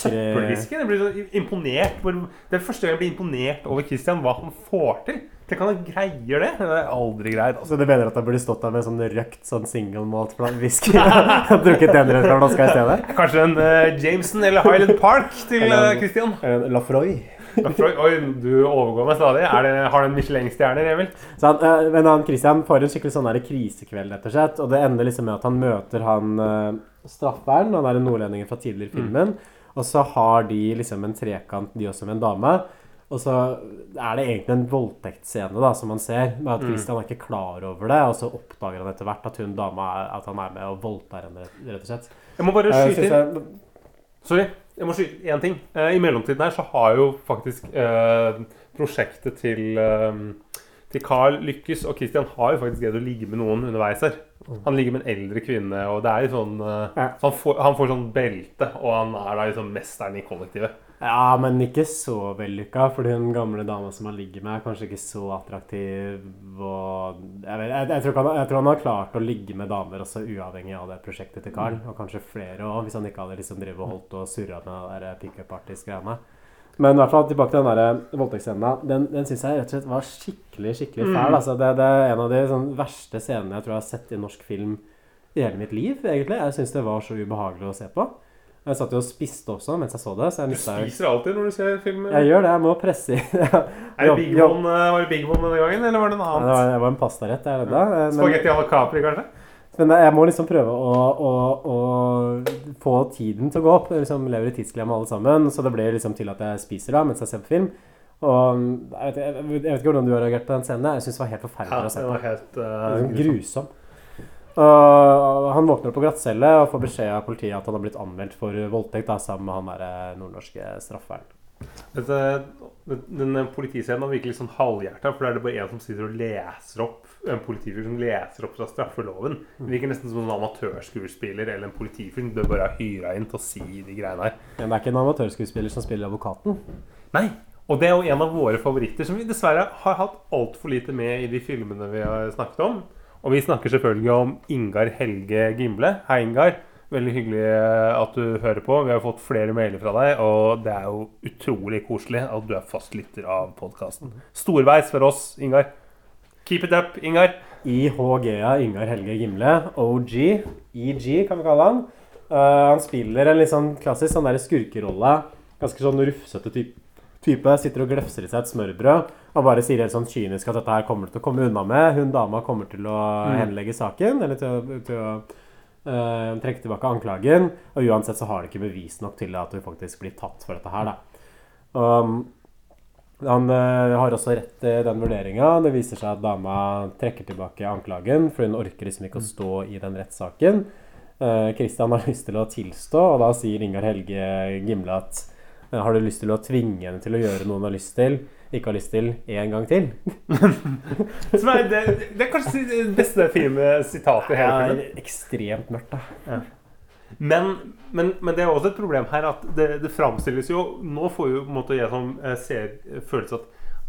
Jeg blir så imponert. Det er første gang jeg blir imponert over Christian, hva han får til. Tenk han greier det. Det er aldri greit. Altså. Så du mener at han burde stått der med sånn røkt sånn single malt whisky og drukket den fra flaska i stedet? Kanskje en uh, Jameson eller Highland Park til uh, Christian? Eller en Lafroy. Oi, du overgår meg stadig. Er det, har den Michelin-stjerne, Emil? Han, eh, men han Christian får en skikkelig sånn der krisekveld, rett og slett. Og det ender liksom med at han møter han uh, strafferen, han er en nordlending fra tidligere i filmen. Og så har de liksom en trekant, de også med en dame. Og så er det egentlig en voldtektsscene da, som man ser. Med at Mm. Christian er ikke klar over det, og så oppdager han etter hvert at hun dama at han er med og voldtar henne, rett og slett. Jeg må bare Eh, skyte inn. Sorry, jeg må skyte én ting. Eh, I mellomtiden her så har jo faktisk eh, prosjektet til eh, til Carl lykkes, og Christian har jo faktisk greid å ligge med noen underveis her. Han ligger med en eldre kvinne, og det er jo sånn eh, så han, får, han får sånn belte, og han er da liksom mesteren i kollektivet. Ja, men ikke så vellykka, fordi den gamle dama som han ligger med, er kanskje ikke så attraktiv. Jeg, vet, jeg, jeg, tror han, jeg tror han har klart å ligge med damer også uavhengig av det prosjektet til Carl. Og kanskje flere òg, hvis han ikke hadde liksom drevet og holdt og surra med pickup artist-greiene. Men i hvert fall tilbake til den der voldtektsscenen. Den, den syns jeg rett og slett var skikkelig skikkelig fæl. Mm. Altså, det, det er en av de sånn, verste scenene jeg tror jeg har sett i norsk film i hele mitt liv. egentlig. Jeg syns det var så ubehagelig å se på. Jeg satt jo og spiste også mens jeg så det. Så jeg Du mistet spiser alltid når du ser film. Jeg gjør det. Jeg må presse i Er det Big One, eh, var det Big One denne gangen, eller var det noe annet? det var, det var en pastarett. Jeg redda. Eh, Spagetti à la Capri, kanskje? Men jeg må liksom prøve å, å, å få tiden til å gå opp. Jeg liksom lever i tidsklemme alle sammen. Så det blir liksom til at jeg spiser da mens jeg ser på film. Og jeg vet, jeg vet ikke hvordan du har reagert på den scenen. Jeg syns det var helt forferdelig å se det på. var helt Det eh, var sånn grusom. Og han våkner på glattcelle og får beskjed av politiet at han har blitt anmeldt for voldtekt da, sammen med han der eh, nordnorske strafferen. Dette, den, den politiscenen var virkelig sånn halvhjerta, for da er det bare en som sitter og leser opp en politifyr som leser opp fra straffeloven. Det virker nesten som en amatørskuespiller eller en politifyr som du bare har hyra inn til å si de greiene her. Men det er ikke en amatørskuespiller som spiller advokaten. Nei, og det er jo en av våre favoritter, som vi dessverre har hatt altfor lite med i de filmene vi har snakket om. Og vi snakker selvfølgelig om Ingar Helge Gimle. Hei, Ingar. Veldig hyggelig eh, at du hører på. Vi har fått flere mailer fra deg, og det er jo utrolig koselig at du er fastlytter av podkasten. Storveis for oss, Ingar. Keep it up, Ingar. IHG-a Ingar Helge Gimle. OG. EG, kan vi kalle han. Uh, han spiller en litt sånn klassisk sånn skurkerolle. Ganske sånn rufsete type. type. Sitter og glefser i seg et smørbrød og bare sier helt sånn kynisk at dette her kommer du til å komme unna med. Hun dama kommer til å Mm. henlegge saken, eller til å, til å uh, trekke tilbake anklagen. Og uansett så har de ikke bevis nok til at hun faktisk blir tatt for dette her, da. Um, han uh, har også rett i den vurderinga. Det viser seg at dama trekker tilbake anklagen, for hun orker liksom ikke å stå i den rettssaken. Kristian Christian har lyst til å tilstå, og da sier Ingar Helge Gimle at eh, har du lyst til å tvinge henne til å gjøre noe hun har lyst til, ikke har lyst til, en gang til? Som er, det, det er kanskje det beste filme sitatet i hele Det filmen. er ekstremt mørkt, da. Ja. Men, men, men det er også et problem her at det, det framstilles jo Nå får jo på en måte jeg som eh, ser følelse at,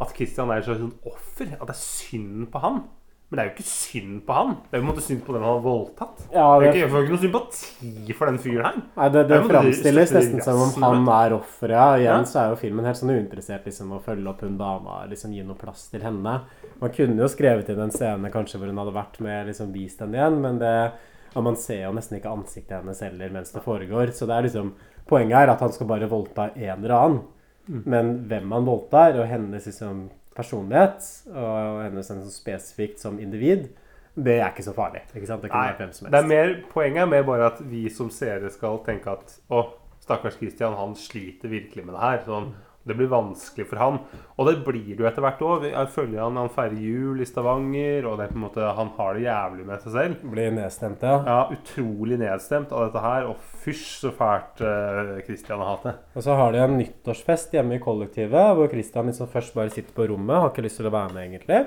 at Christian er et slags sånn offer. At det er synd på han. Men det er jo ikke synd på han. Det er jo på en måte synd på den han har voldtatt. Ja, det jeg får ikke noe sympati for den fyren her. Nei, det, det framstilles nesten som om han er offeret. Ja, igjen Ja. så er jo filmen helt sånn uinteressert liksom, å følge opp hun dama, liksom gi noe plass til henne. Man kunne jo skrevet inn en scene kanskje hvor hun hadde vært med, liksom vist henne igjen, men det og man ser jo nesten ikke ansiktet hennes heller mens det foregår. Så det er liksom Poenget er at han skal bare voldta en eller annen. Mm. Men hvem han voldtar, og hennes liksom personlighet, og hennes sånn spesifikt som individ, det er ikke så farlig. Ikke sant? Det kan være hvem som helst. det er mer, poenget er mer bare at vi som seere skal tenke at å, stakkars Christian, han sliter virkelig med det her. Sånn, det blir vanskelig for han. Og det blir det jo etter hvert òg. Jeg følger han han feirer jul i Stavanger, og det er på en måte, han har det jævlig med seg selv. Blir nedstemt, ja. Ja, Utrolig nedstemt av dette her. Og fysj, så fælt uh, Christian har hatt det. Og så har de en nyttårsfest hjemme i kollektivet, hvor Christian liksom først bare sitter på rommet, har ikke lyst til å være med, egentlig.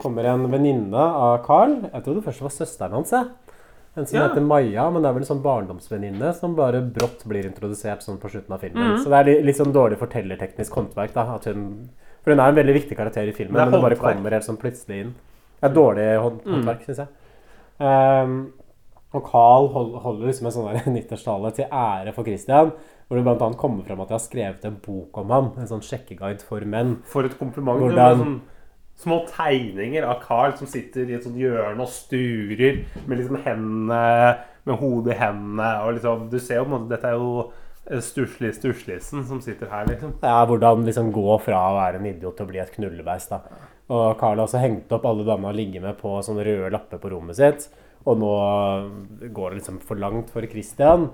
Kommer en venninne av Carl. Jeg trodde først det var søsteren hans. jeg. En som Ja. heter Maja, men det er vel en sånn barndomsvenninne som bare brått blir introdusert sånn på slutten av filmen. Mm. Så det er litt, litt sånn dårlig fortellerteknisk håndverk. da, hun, For hun er en veldig viktig karakter i filmen, men hun bare kommer helt sånn plutselig inn. Det er dårlig hånd, Mm. håndverk, synes jeg. Um, og Carl holder liksom en sånn nyttårstale til ære for Christian, hvor det annet kommer frem at de har skrevet en bok om ham. En sånn sjekkeguide for menn. For et kompliment. Hvordan- små tegninger av Carl som sitter i et sånt hjørne og sturer med liksom hendene Med hodet i hendene. Og liksom, du ser jo på en måte Dette er jo eh, Stussli Stusslisen som sitter her, liksom. Ja, hvordan liksom gå fra å være en idiot til å bli et knullebeist. da. Og Carl har også hengt opp alle damene han ligger med på sånne røde lapper på rommet sitt. Og nå går det liksom for langt for Christian.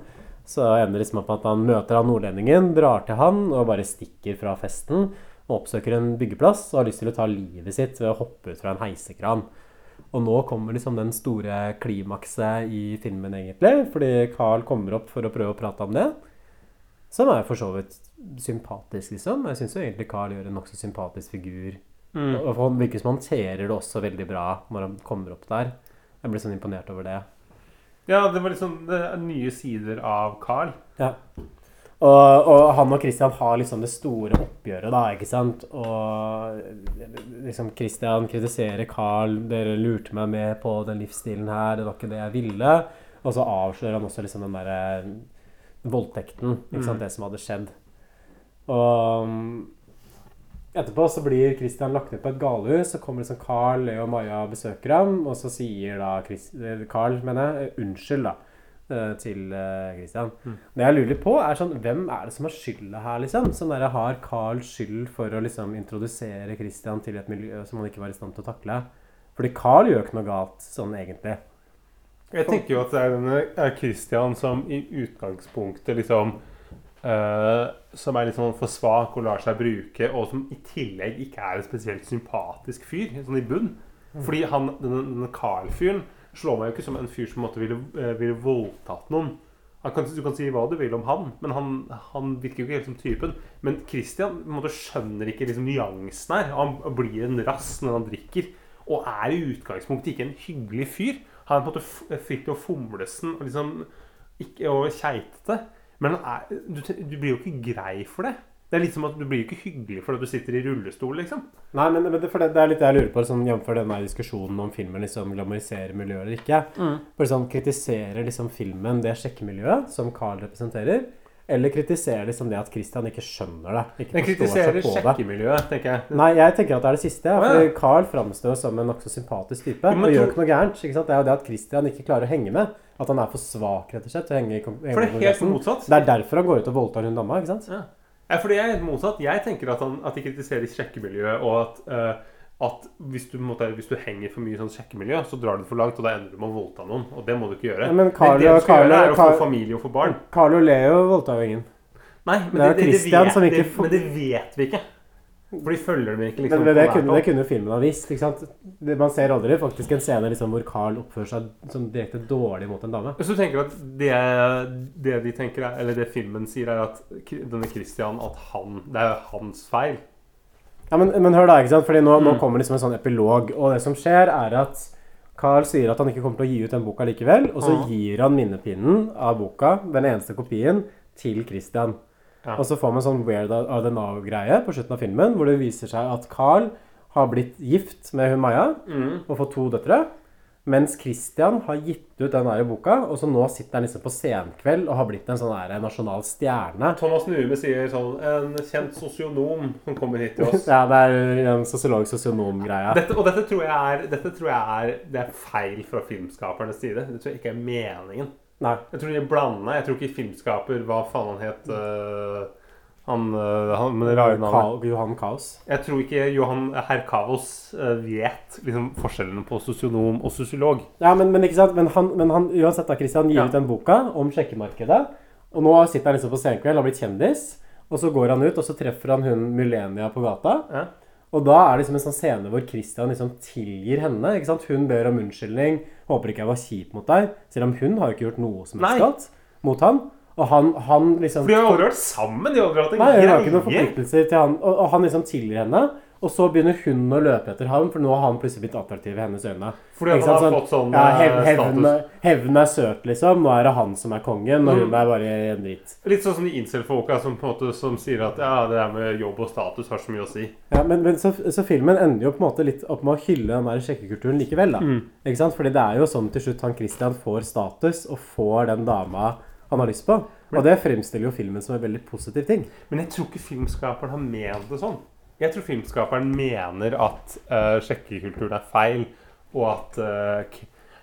Så ender det liksom opp at han møter han nordlendingen, drar til han og bare stikker fra festen. Og oppsøker en byggeplass og har lyst til å ta livet sitt ved å hoppe ut fra en heisekran. Og nå kommer liksom den store klimakset i filmen, egentlig. Fordi Carl kommer opp for å prøve å prate om det. Som er for så vidt sympatisk, liksom. Jeg syns jo egentlig Carl gjør en nokså sympatisk figur. Mm. Og han virker som håndterer det også veldig bra når han kommer opp der. Jeg blir sånn imponert over det. Ja, det var liksom det nye sider av Carl. Ja. Og, og han og Christian har liksom det store oppgjøret, da, ikke sant. Og liksom Christian kritiserer Carl. 'Dere lurte meg med på den livsstilen her. Det var ikke det jeg ville.' Og så avslører han også liksom den derre voldtekten. Ikke sant, Mm. det som hadde skjedd. Og um, etterpå så blir Christian lagt ned på et galehus. Så kommer liksom Carl, Leo og Maja og besøker ham. Og så sier da Chris, eh, Carl, mener jeg, eh, unnskyld, da. Eh, til eh, Christian. Mm. Det jeg lurer på, er sånn Hvem er det som har skylda her, liksom? Sånn der, Har Carl skyld for å liksom introdusere Christian til et miljø som han ikke var i stand til å takle? Fordi Carl gjør ikke noe galt, sånn egentlig. Jeg tenker jo at det er denne Christian som i utgangspunktet liksom Uh, Som er litt sånn for svak og lar seg bruke, og som i tillegg ikke er en spesielt sympatisk fyr, sånn i bunn. Fordi han, denne, denne Carl-fyren slår meg jo ikke som en fyr som måtte ville, eh, ville voldtatt noen. Kan, du kan si hva du vil om han, men han, han virker jo ikke helt som typen. Men Christian måte, skjønner ikke liksom, nyansen her. Han blir en rass når han drikker. Og er i utgangspunktet ikke en hyggelig fyr. Han er på en måte f- å Fomlesen og liksom og keitete. Men er, du, du blir jo ikke grei for det. Det er litt som at Du blir jo ikke hyggelig fordi du sitter i rullestol, liksom. Nei, men, men det, det, det er litt det jeg lurer på, sånn, jf. denne diskusjonen om filmen liksom glamoriserer miljøet eller ikke. Mm. For sånn, Kritiserer liksom filmen det sjekkemiljøet som Carl representerer? Eller kritiserer liksom det at Christian ikke skjønner det? Ikke Den kritiserer sjekkemiljøet, tenker jeg. Nei, jeg tenker at det er det siste. Ja, For Carl framstår som en nokså sympatisk type. Jo, og gjør ikke noe gærent. Ikke sant? Det er jo det at Christian ikke klarer å henge med. At han er for svak rett og slett, til å henge i For det er helt motsatt. Det er derfor han går ut og voldtar hun dama. ikke sant? Ja. Ja, fordi jeg er helt motsatt. Jeg tenker at, han, at de kritiserer sjekkemiljøet, og at, uh, at hvis, du, måtte, hvis du henger for mye i sånn sjekkemiljø, så drar du for langt, og da ender du med å voldta noen. Og det må du ikke gjøre. Ja, men Carlo- det, det du skal Carlo- gjøre, er å Carlo- få familie og få barn. Carlo Leo voldta jo ingen. Nei, men Det det, det, det, vet, som ikke men det vet vi ikke. For de følger dem ikke liksom Men det, det, kunne, det kunne filmen ha visst. ikke sant? Det, man ser aldri faktisk en scene liksom, hvor Carl oppfører seg som direkte dårlig mot en dame. Hvis du tenker at det, det de tenker er, Eller det filmen sier, er at denne Christian At han Det er hans feil. Ja, men, men hør da, ikke sant? Fordi nå, nå Mm. kommer liksom en sånn epilog, og det som skjer er at Carl sier at han ikke kommer til å gi ut den boka likevel, og så Ja. gir han minnepinnen av boka, den eneste kopien, til Christian. Ja. Og så får man sånn weird of the now-greie på slutten av filmen, hvor det viser seg at Carl har blitt gift med hun Maja, Mm. og fått to døtre, mens Christian har gitt ut den der boka, og så nå sitter han liksom på senkveld og har blitt en sånn der nasjonal stjerne. Thomas Nume sier sånn En kjent sosionom som kommer hit til oss. Ja, det er en sosiolog-sosionom-greia. Og dette tror, jeg er, dette tror jeg er Det er feil fra filmskapernes side. Det tror jeg ikke er meningen. Nei. Jeg tror de er blanda. Jeg tror ikke filmskaper Hva faen han het uh, Han, øh, han med det rare navnet. Johan Kaos. Jeg tror ikke Johan herr Kaos uh, vet liksom forskjellene på sosionom og sosiolog. Ja, men, men ikke sant? Men han, men han uansett da, Christian gir Ja. ut den boka om sjekkemarkedet, og nå sitter han liksom på senkveld og har blitt kjendis, og så går han ut, og så treffer han hun Milenia på gata, Ja. og da er det liksom en sånn scene hvor Christian liksom tilgir henne, ikke sant? Hun ber om unnskyldning, håper ikke jeg var kjip mot deg, selv om hun har jo ikke gjort noe som helst galt mot han, og han, han liksom... For de har jo aldri vært sammen. De har aldri hatt en Nei, hun har ikke noen forpliktelser til han, og, og han liksom tilgir henne, og så begynner hun å løpe etter ham, for nå har han plutselig blitt attraktiv i hennes øyne. Fordi han har fått sånn, ja, hev, eh, hevn, status. hevn er søt, liksom. Nå er det han som er kongen, og Mm. hun er bare en dritt. Litt sånn som de incel-folka som, som sier at ja, det der med jobb og status har så mye å si. Ja, men, men så, så filmen ender jo på en måte litt opp med å hylle den der sjekkekulturen likevel, da. Mm. Ikke sant? Fordi det er jo sånn til slutt han Christian får status, og får den dama han har lyst på. Og det fremstiller jo filmen som en veldig positiv ting. Men jeg tror ikke filmskaperen har ment det sånn. Jeg tror filmskaperen mener at uh, sjekkekulturen er feil, og at uh,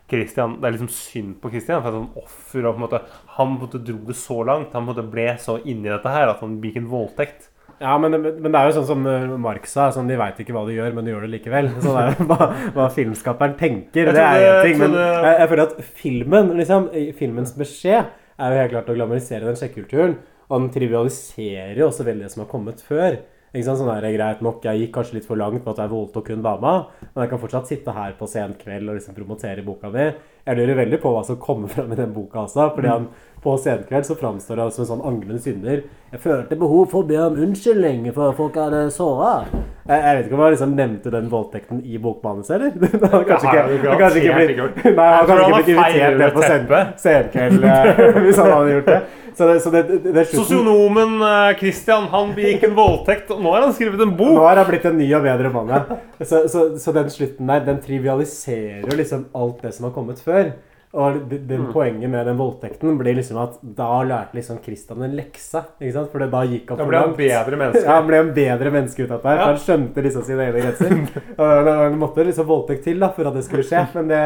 Christian, det er liksom synd på Christian. For han offer og på en måte, Han måte dro det så langt. Han måte ble så inni dette her at han begikk en voldtekt. Ja, men, men det er jo sånn som eh, Mark sa, sånn, de veit ikke hva de gjør, men de gjør det likevel. Sånn er det, hva, hva filmskaperen tenker, det er én ting. Men jeg, jeg føler at filmen, liksom, filmens beskjed er jo helt klart å glamorisere den sjekkekulturen. Og den trivialiserer jo også veldig det som har kommet før. Ikke sant? Sånn der, greit nok, Jeg gikk kanskje litt for langt på at jeg voldtok kun dama, men jeg kan fortsatt sitte her på sen kveld og liksom promotere boka mi. Jeg lurer veldig på hva som kommer fram i den boka også. fordi han på senkveld så framstår han som en sånn angrende synder. Jeg følte behov for å be om unnskyldning for folk hadde såra. Jeg, jeg vet ikke om han liksom nevnte den voldtekten i bokmanuset, eller? Han har kanskje ikke, han kanskje ikke blitt, nei, han kanskje ikke blitt invitert med på sen, senkveld eh, hvis han hadde gjort det. Så det, så det, det. Sosionomen eh, Christian han begikk en voldtekt, og nå har han skrevet en bok! Nå har han blitt en ny og bedre mann, ja. Så, så, så den slutten der, den trivialiserer jo liksom alt det som har kommet før. Og det, det Mm. poenget med den voldtekten blir liksom at da lærte liksom Christian en lekse. ikke sant? For det da gikk han Da ble han langt. bedre menneske. Ja, han ble en bedre menneske ut av det. Ja. Han skjønte liksom sine egne grenser. Og det måtte liksom voldtekt til da, for at det skulle skje, men det,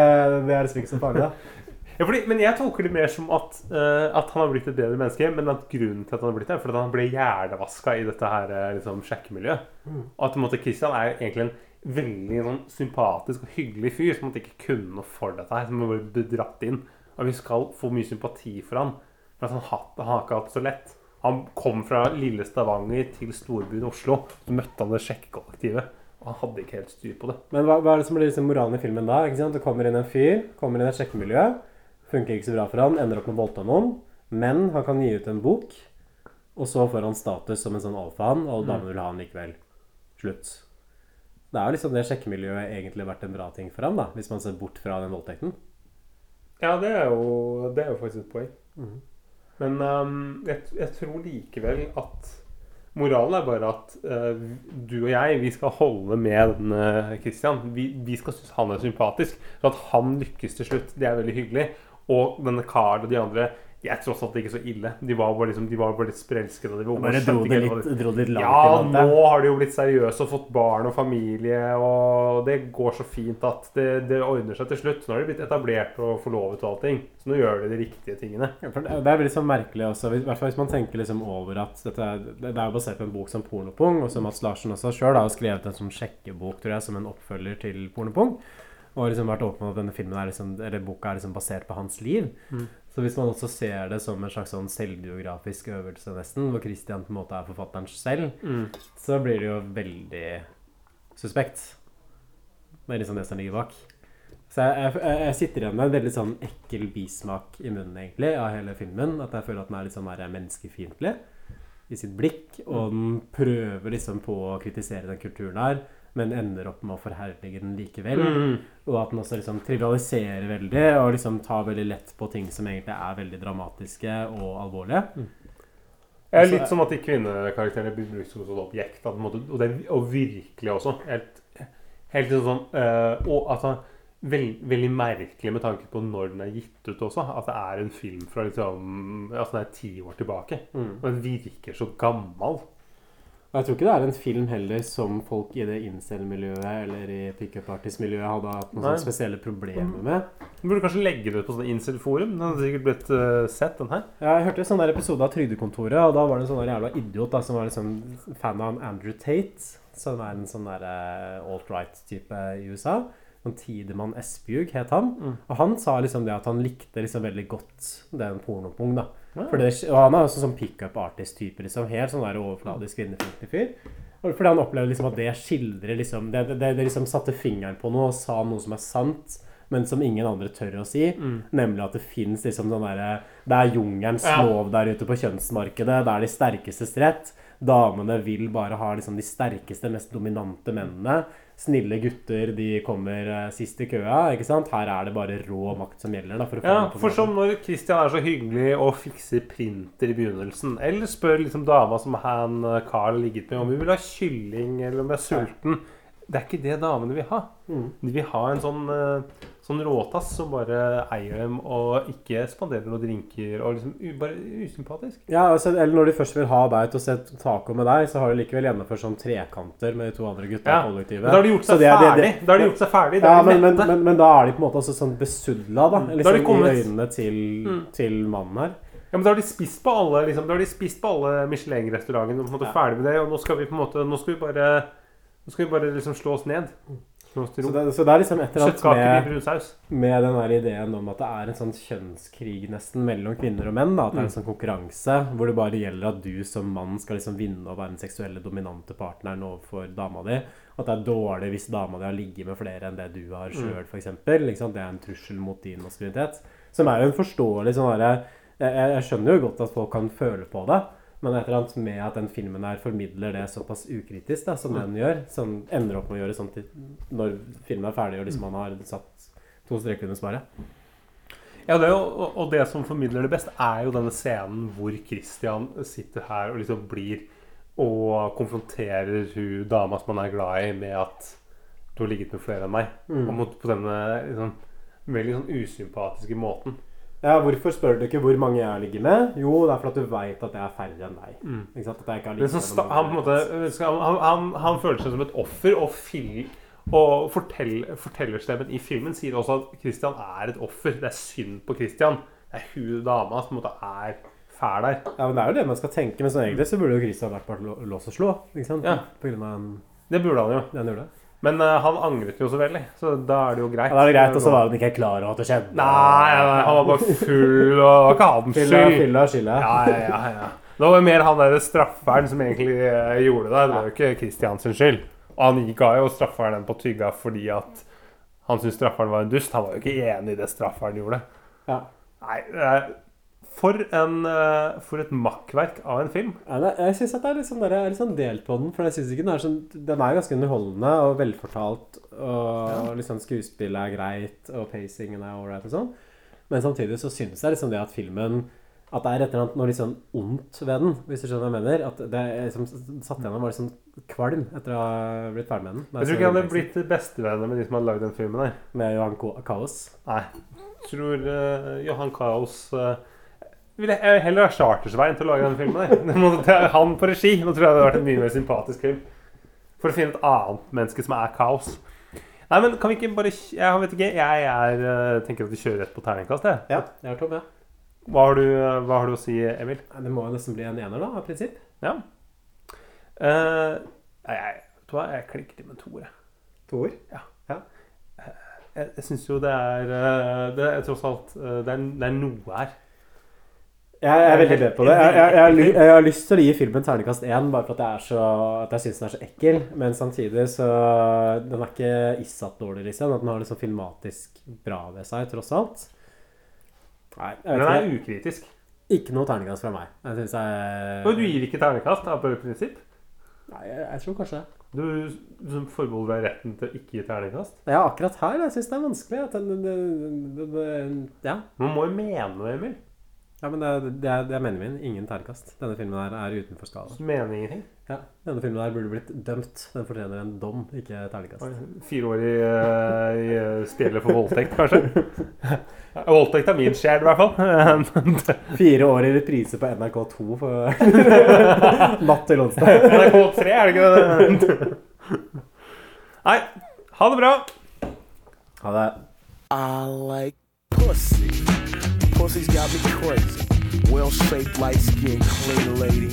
det er liksom ikke så farlig, da. Ja, fordi, men jeg tolker det mer som at, uh, at han har blitt et bedre menneske, men at grunnen til at han har blitt det, er fordi han ble hjernevaska i dette her eh, liksom, sjekkemiljøet. Mm. Og at på en måte, Christian er egentlig en veldig sånn, sympatisk og hyggelig fyr som at ikke kunne noe for dette her, som bare ble dratt inn. Og vi skal få mye sympati for han, for at han, har ikke hatt det så lett. Han kom fra lille Stavanger til storbyen Oslo, så møtte han det sjekkekollektivet. Og han hadde ikke helt styr på det. Men hva, hva er det som blir liksom moralen i filmen da? Ikke sant? Det kommer inn en fyr, kommer inn i et sjekkemiljø. Funker ikke så bra for han, ender opp med å voldta noen. Men han kan gi ut en bok, og så får han status som en sånn alfahann, og Mm. damene vil ha han likevel. Slutt. Det er jo liksom det sjekkemiljøet egentlig vært en bra ting for ham, da, hvis man ser bort fra den voldtekten. Ja, det er jo, det er jo faktisk et poeng. Mm. Men um, jeg, jeg tror likevel at moralen er bare at uh, du og jeg, vi skal holde med denne Christian. Vi, vi skal synes han er sympatisk. Så at han lykkes til slutt, det er veldig hyggelig. Og denne Carl og de andre de er tross alt ikke så ille. De var bare, liksom, de var bare litt sprelskede. de var. Bare dro det litt- dro litt langt Ja, nå har de jo blitt seriøse og fått barn og familie, og det går så fint at det, det ordner seg til slutt. Nå har de blitt etablert og forlovet og allting, så nå gjør de de riktige tingene. Ja, det er veldig sånn merkelig også, i hvert fall hvis man tenker liksom over at dette er, det det er basert på en bok som Pornopung, og som Mats Larsen også sjøl har skrevet en sånn sjekkebok, tror jeg, som en oppfølger til Pornopung. Og liksom vært åpen om at denne filmen er liksom, eller boka er liksom basert på hans liv. Mm. Så hvis man også ser det som en slags sånn selvbiografisk øvelse, nesten, hvor Christian på en måte er forfatteren selv, Mm. så blir det jo veldig suspekt. Det er liksom det som ligger bak. Så jeg, jeg, jeg sitter igjen med en veldig sånn ekkel bismak i munnen egentlig av hele filmen. At jeg føler at den er litt sånn menneskefiendtlig i sitt blikk. Og den prøver liksom på å kritisere den kulturen her, men ender opp med å forherlige den likevel. Mm. Og at den også liksom trivialiserer veldig, og liksom tar veldig lett på ting som egentlig er veldig dramatiske og alvorlige. Jeg er Altså, litt som at de kvinnekarakterene blir brukt som et objekt. At, måte, og, det, og virkelig også. Helt, helt sånn øh, Og altså veld, Veldig merkelig med tanke på når den er gitt ut også. At det er en film fra liksom Altså den er ti år tilbake. Mm. Og den virker så gammel. Og jeg tror ikke det er en film heller som folk i det incel-miljøet eller i pickup artist-miljøet hadde hatt noen sånne spesielle problemer med. Du burde kanskje legge det ut på sånn incel-forum. Den hadde sikkert blitt uh, sett, den her. Ja, jeg hørte en sånn der episode av Trygdekontoret, og da var det en sånn jævla idiot da, som var liksom fan av Andrew Tate, som er en sånn der eh, alt-right-type i USA. Sånn Tidemann Espejug het han. Mm. Og han sa liksom det at han likte liksom veldig godt den pornopung, da. Ja. For det, og han er også sånn pickup artist-type, liksom. Helt sånn der overfladisk kvinnefiendtlig fyr. Fordi han opplevde liksom at det skildrer liksom det, det, det liksom satte fingeren på noe og sa noe som er sant, men som ingen andre tør å si. Mm. Nemlig at det fins liksom sånn derre Det er jungelens lov der ute på kjønnsmarkedet. Det er de sterkestes rett. Damene vil bare ha liksom de sterkeste, mest dominante mennene. Snille gutter, de kommer eh, sist i køa. ikke sant? Her er det bare rå makt som gjelder. da, for Ja, for som når Christian er så hyggelig og fikser printer i begynnelsen, eller spør liksom dama som han eh, Carl ligget med om hun vil ha kylling eller om hun er sulten Det er ikke det damene vil ha. Mm. De vil ha en sånn, eh, sånn råtass som bare eier dem og ikke spanderer noen drinker og liksom bare usympatisk. Ja, altså, eller når de først vil ha til å se taco med deg, så har de likevel gjennomført sånn trekanter med de to andre gutta Ja, i kollektivet. da har de gjort seg det er- det- ferdig. det- Da har de gjort seg ferdig. Ja, men, men, men, men da er de på en måte også sånn besudla, da. Da Liksom, de kommet- I øynene til, Mm. til mannen her. Ja, men da har de spist på alle liksom, Da har de spist på alle Michelin-restaurantene og på en måte Ja. ferdig med det. Og nå skal vi på en måte Nå skal vi bare Nå skal vi bare liksom slå oss ned. Slå oss til Så det, så det er liksom et eller Kjøttkaker i annet brun med, saus. med den der ideen om at det er en sånn kjønnskrig nesten mellom kvinner og menn. Da, at det er en Mm. sånn konkurranse hvor det bare gjelder at du som mann skal liksom vinne og være den seksuelle dominante partneren overfor dama di. At det er dårlig hvis dama di har ligget med flere enn det du har sjøl, f.eks. Liksom. Det er en trussel mot din maskulinitet. Som er jo en forståelig sånn derre jeg, jeg jeg skjønner jo godt at folk kan føle på det. Men et eller annet med at den filmen her formidler det såpass ukritisk da, som Mm. den gjør, som ender opp med å gjøre sånn når filmen er ferdig og liksom man har satt to streker under svaret. Ja, det jo, og- og det som formidler det best, er jo denne scenen hvor Christian sitter her og liksom blir Og konfronterer hun dama som han er glad i, med at du har ligget med flere enn meg. Mm. Og mot, på denne liksom, veldig sånn usympatiske måten. Ja, Hvorfor spør du ikke hvor mange jeg ligger med? Jo, det er fordi du veit at jeg er færre enn deg. Mm. Ikke sant? At jeg ikke har ligget med han, måte, han, han, han føler seg som et offer og, fyll, Og fortell, fortellerstemmen i filmen sier også at Christian er et offer. Det er synd på Christian. Det er hun dama som måte er fæl der. Ja, men Det er jo det man skal tenke, men sånn egentlig så burde jo Christian vært på lå- lås og slå. Ikke sant? Ja. På grunn av den, Det burde han jo. den gjorde det. Men uh, han angret jo så veldig, så da er det jo greit. Ja, det er greit, og så var han ikke klar over at det skjedde. Nei, nei, han var bare full, og var ikke hans Fylla, skyld. fylla skylda. Ja, ja, ja, ja. Det var mer han der strafferen som egentlig uh, gjorde det. Det var jo ikke Christian skyld. Og han ga jo strafferen den på tygga fordi at han syntes strafferen var en dust. Han var jo ikke enig i det strafferen gjorde. Ja. Nei, eh, for, en, eh, for et makkverk av en film. Ja, det, jeg syns jeg er litt sånn, der, er litt sånn delt på den. For jeg synes ikke den er sånn Den er ganske underholdende og velfortalt. Og liksom skuespillet er greit, og pacingen er ålreit og sånn. Men samtidig så syns jeg liksom det at filmen At det er et eller annet noe litt sånn ondt ved den, hvis du skjønner hva jeg mener. At det liksom satt gjennom var litt sånn kvalm etter å ha blitt ferdig med den. Jeg tror ikke jeg hadde blitt bestevenner med de som hadde lagd den filmen der. Med Johan Kaos. Nei. Jeg tror uh, Johan Kaos uh, ville jeg heller ha Chartersveien til å lage den filmen der. Er Han på regi. Nå tror jeg det hadde vært en mye mer sympatisk film. For å finne et annet menneske som er kaos. Nei, men kan vi ikke bare Jeg vet ikke, jeg er, eh, tenker at vi kjører rett på terningkast, jeg. Ja, jeg er tom, ja. Hva har, du, eh, hva har du å si, Emil? Det må jo nesten bli en ener, da, av prinsipp. Ja. Uh, jeg, vet du hva, jeg klikker til med to toer. jeg. Toer? Ja. Ja. Jeg, jeg syns jo det er eh, Det er tross alt eh, Det er, det er noe her. Jeg er veldig med på det. Jeg, jeg, jeg, har jeg lyst til å gi filmen terningkast én, bare for at jeg, så, at jeg syns den er så ekkel. Men samtidig så Den er ikke issatt dårlig, liksom. At den har liksom filmatisk bra ved seg, tross alt. Nei, jeg den er ukritisk. Ikke noe terningkast fra meg. Jeg synes jeg Og du gir ikke terningkast av bare prinsipp? Nei, jeg, jeg tror kanskje det. Du, du forbeholder deg retten til å ikke gi terningkast? Ja, akkurat her. Jeg syns det er vanskelig. At den, den, den, den, ja. Man må jo mene noe, Emil. Ja, men det, det, er, det er meningen min. Ingen terningkast. Denne filmen her er utenfor skala. Du mener ingenting. Ja, Denne filmen her burde blitt dømt. Den fortjener en dom, ikke terningkast. Fire år i, uh, i eh, spjeldet for voldtekt, kanskje? Voldtekt er min sjel, i hvert fall. Fire år i reprise på NRK2 for natt til onsdag. NRK3, er det ikke det? Nei, ha det bra. Ha det. I like pussy. Pussy's got me crazy. Well shaped, light skinned, clean lady.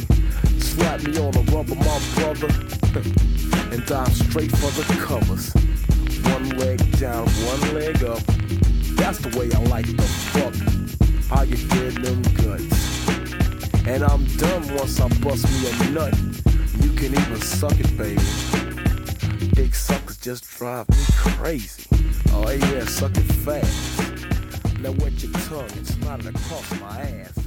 Slap me on the rubber, my brother. and dive straight for the covers. One leg down, one leg up. That's the way I like the fuck. How you did them guts. And I'm done once I bust me a nut. You can even suck it, baby. Big suckers just drive me crazy. Oh yeah, suck it fast. Now wet your tongue and it across my ass.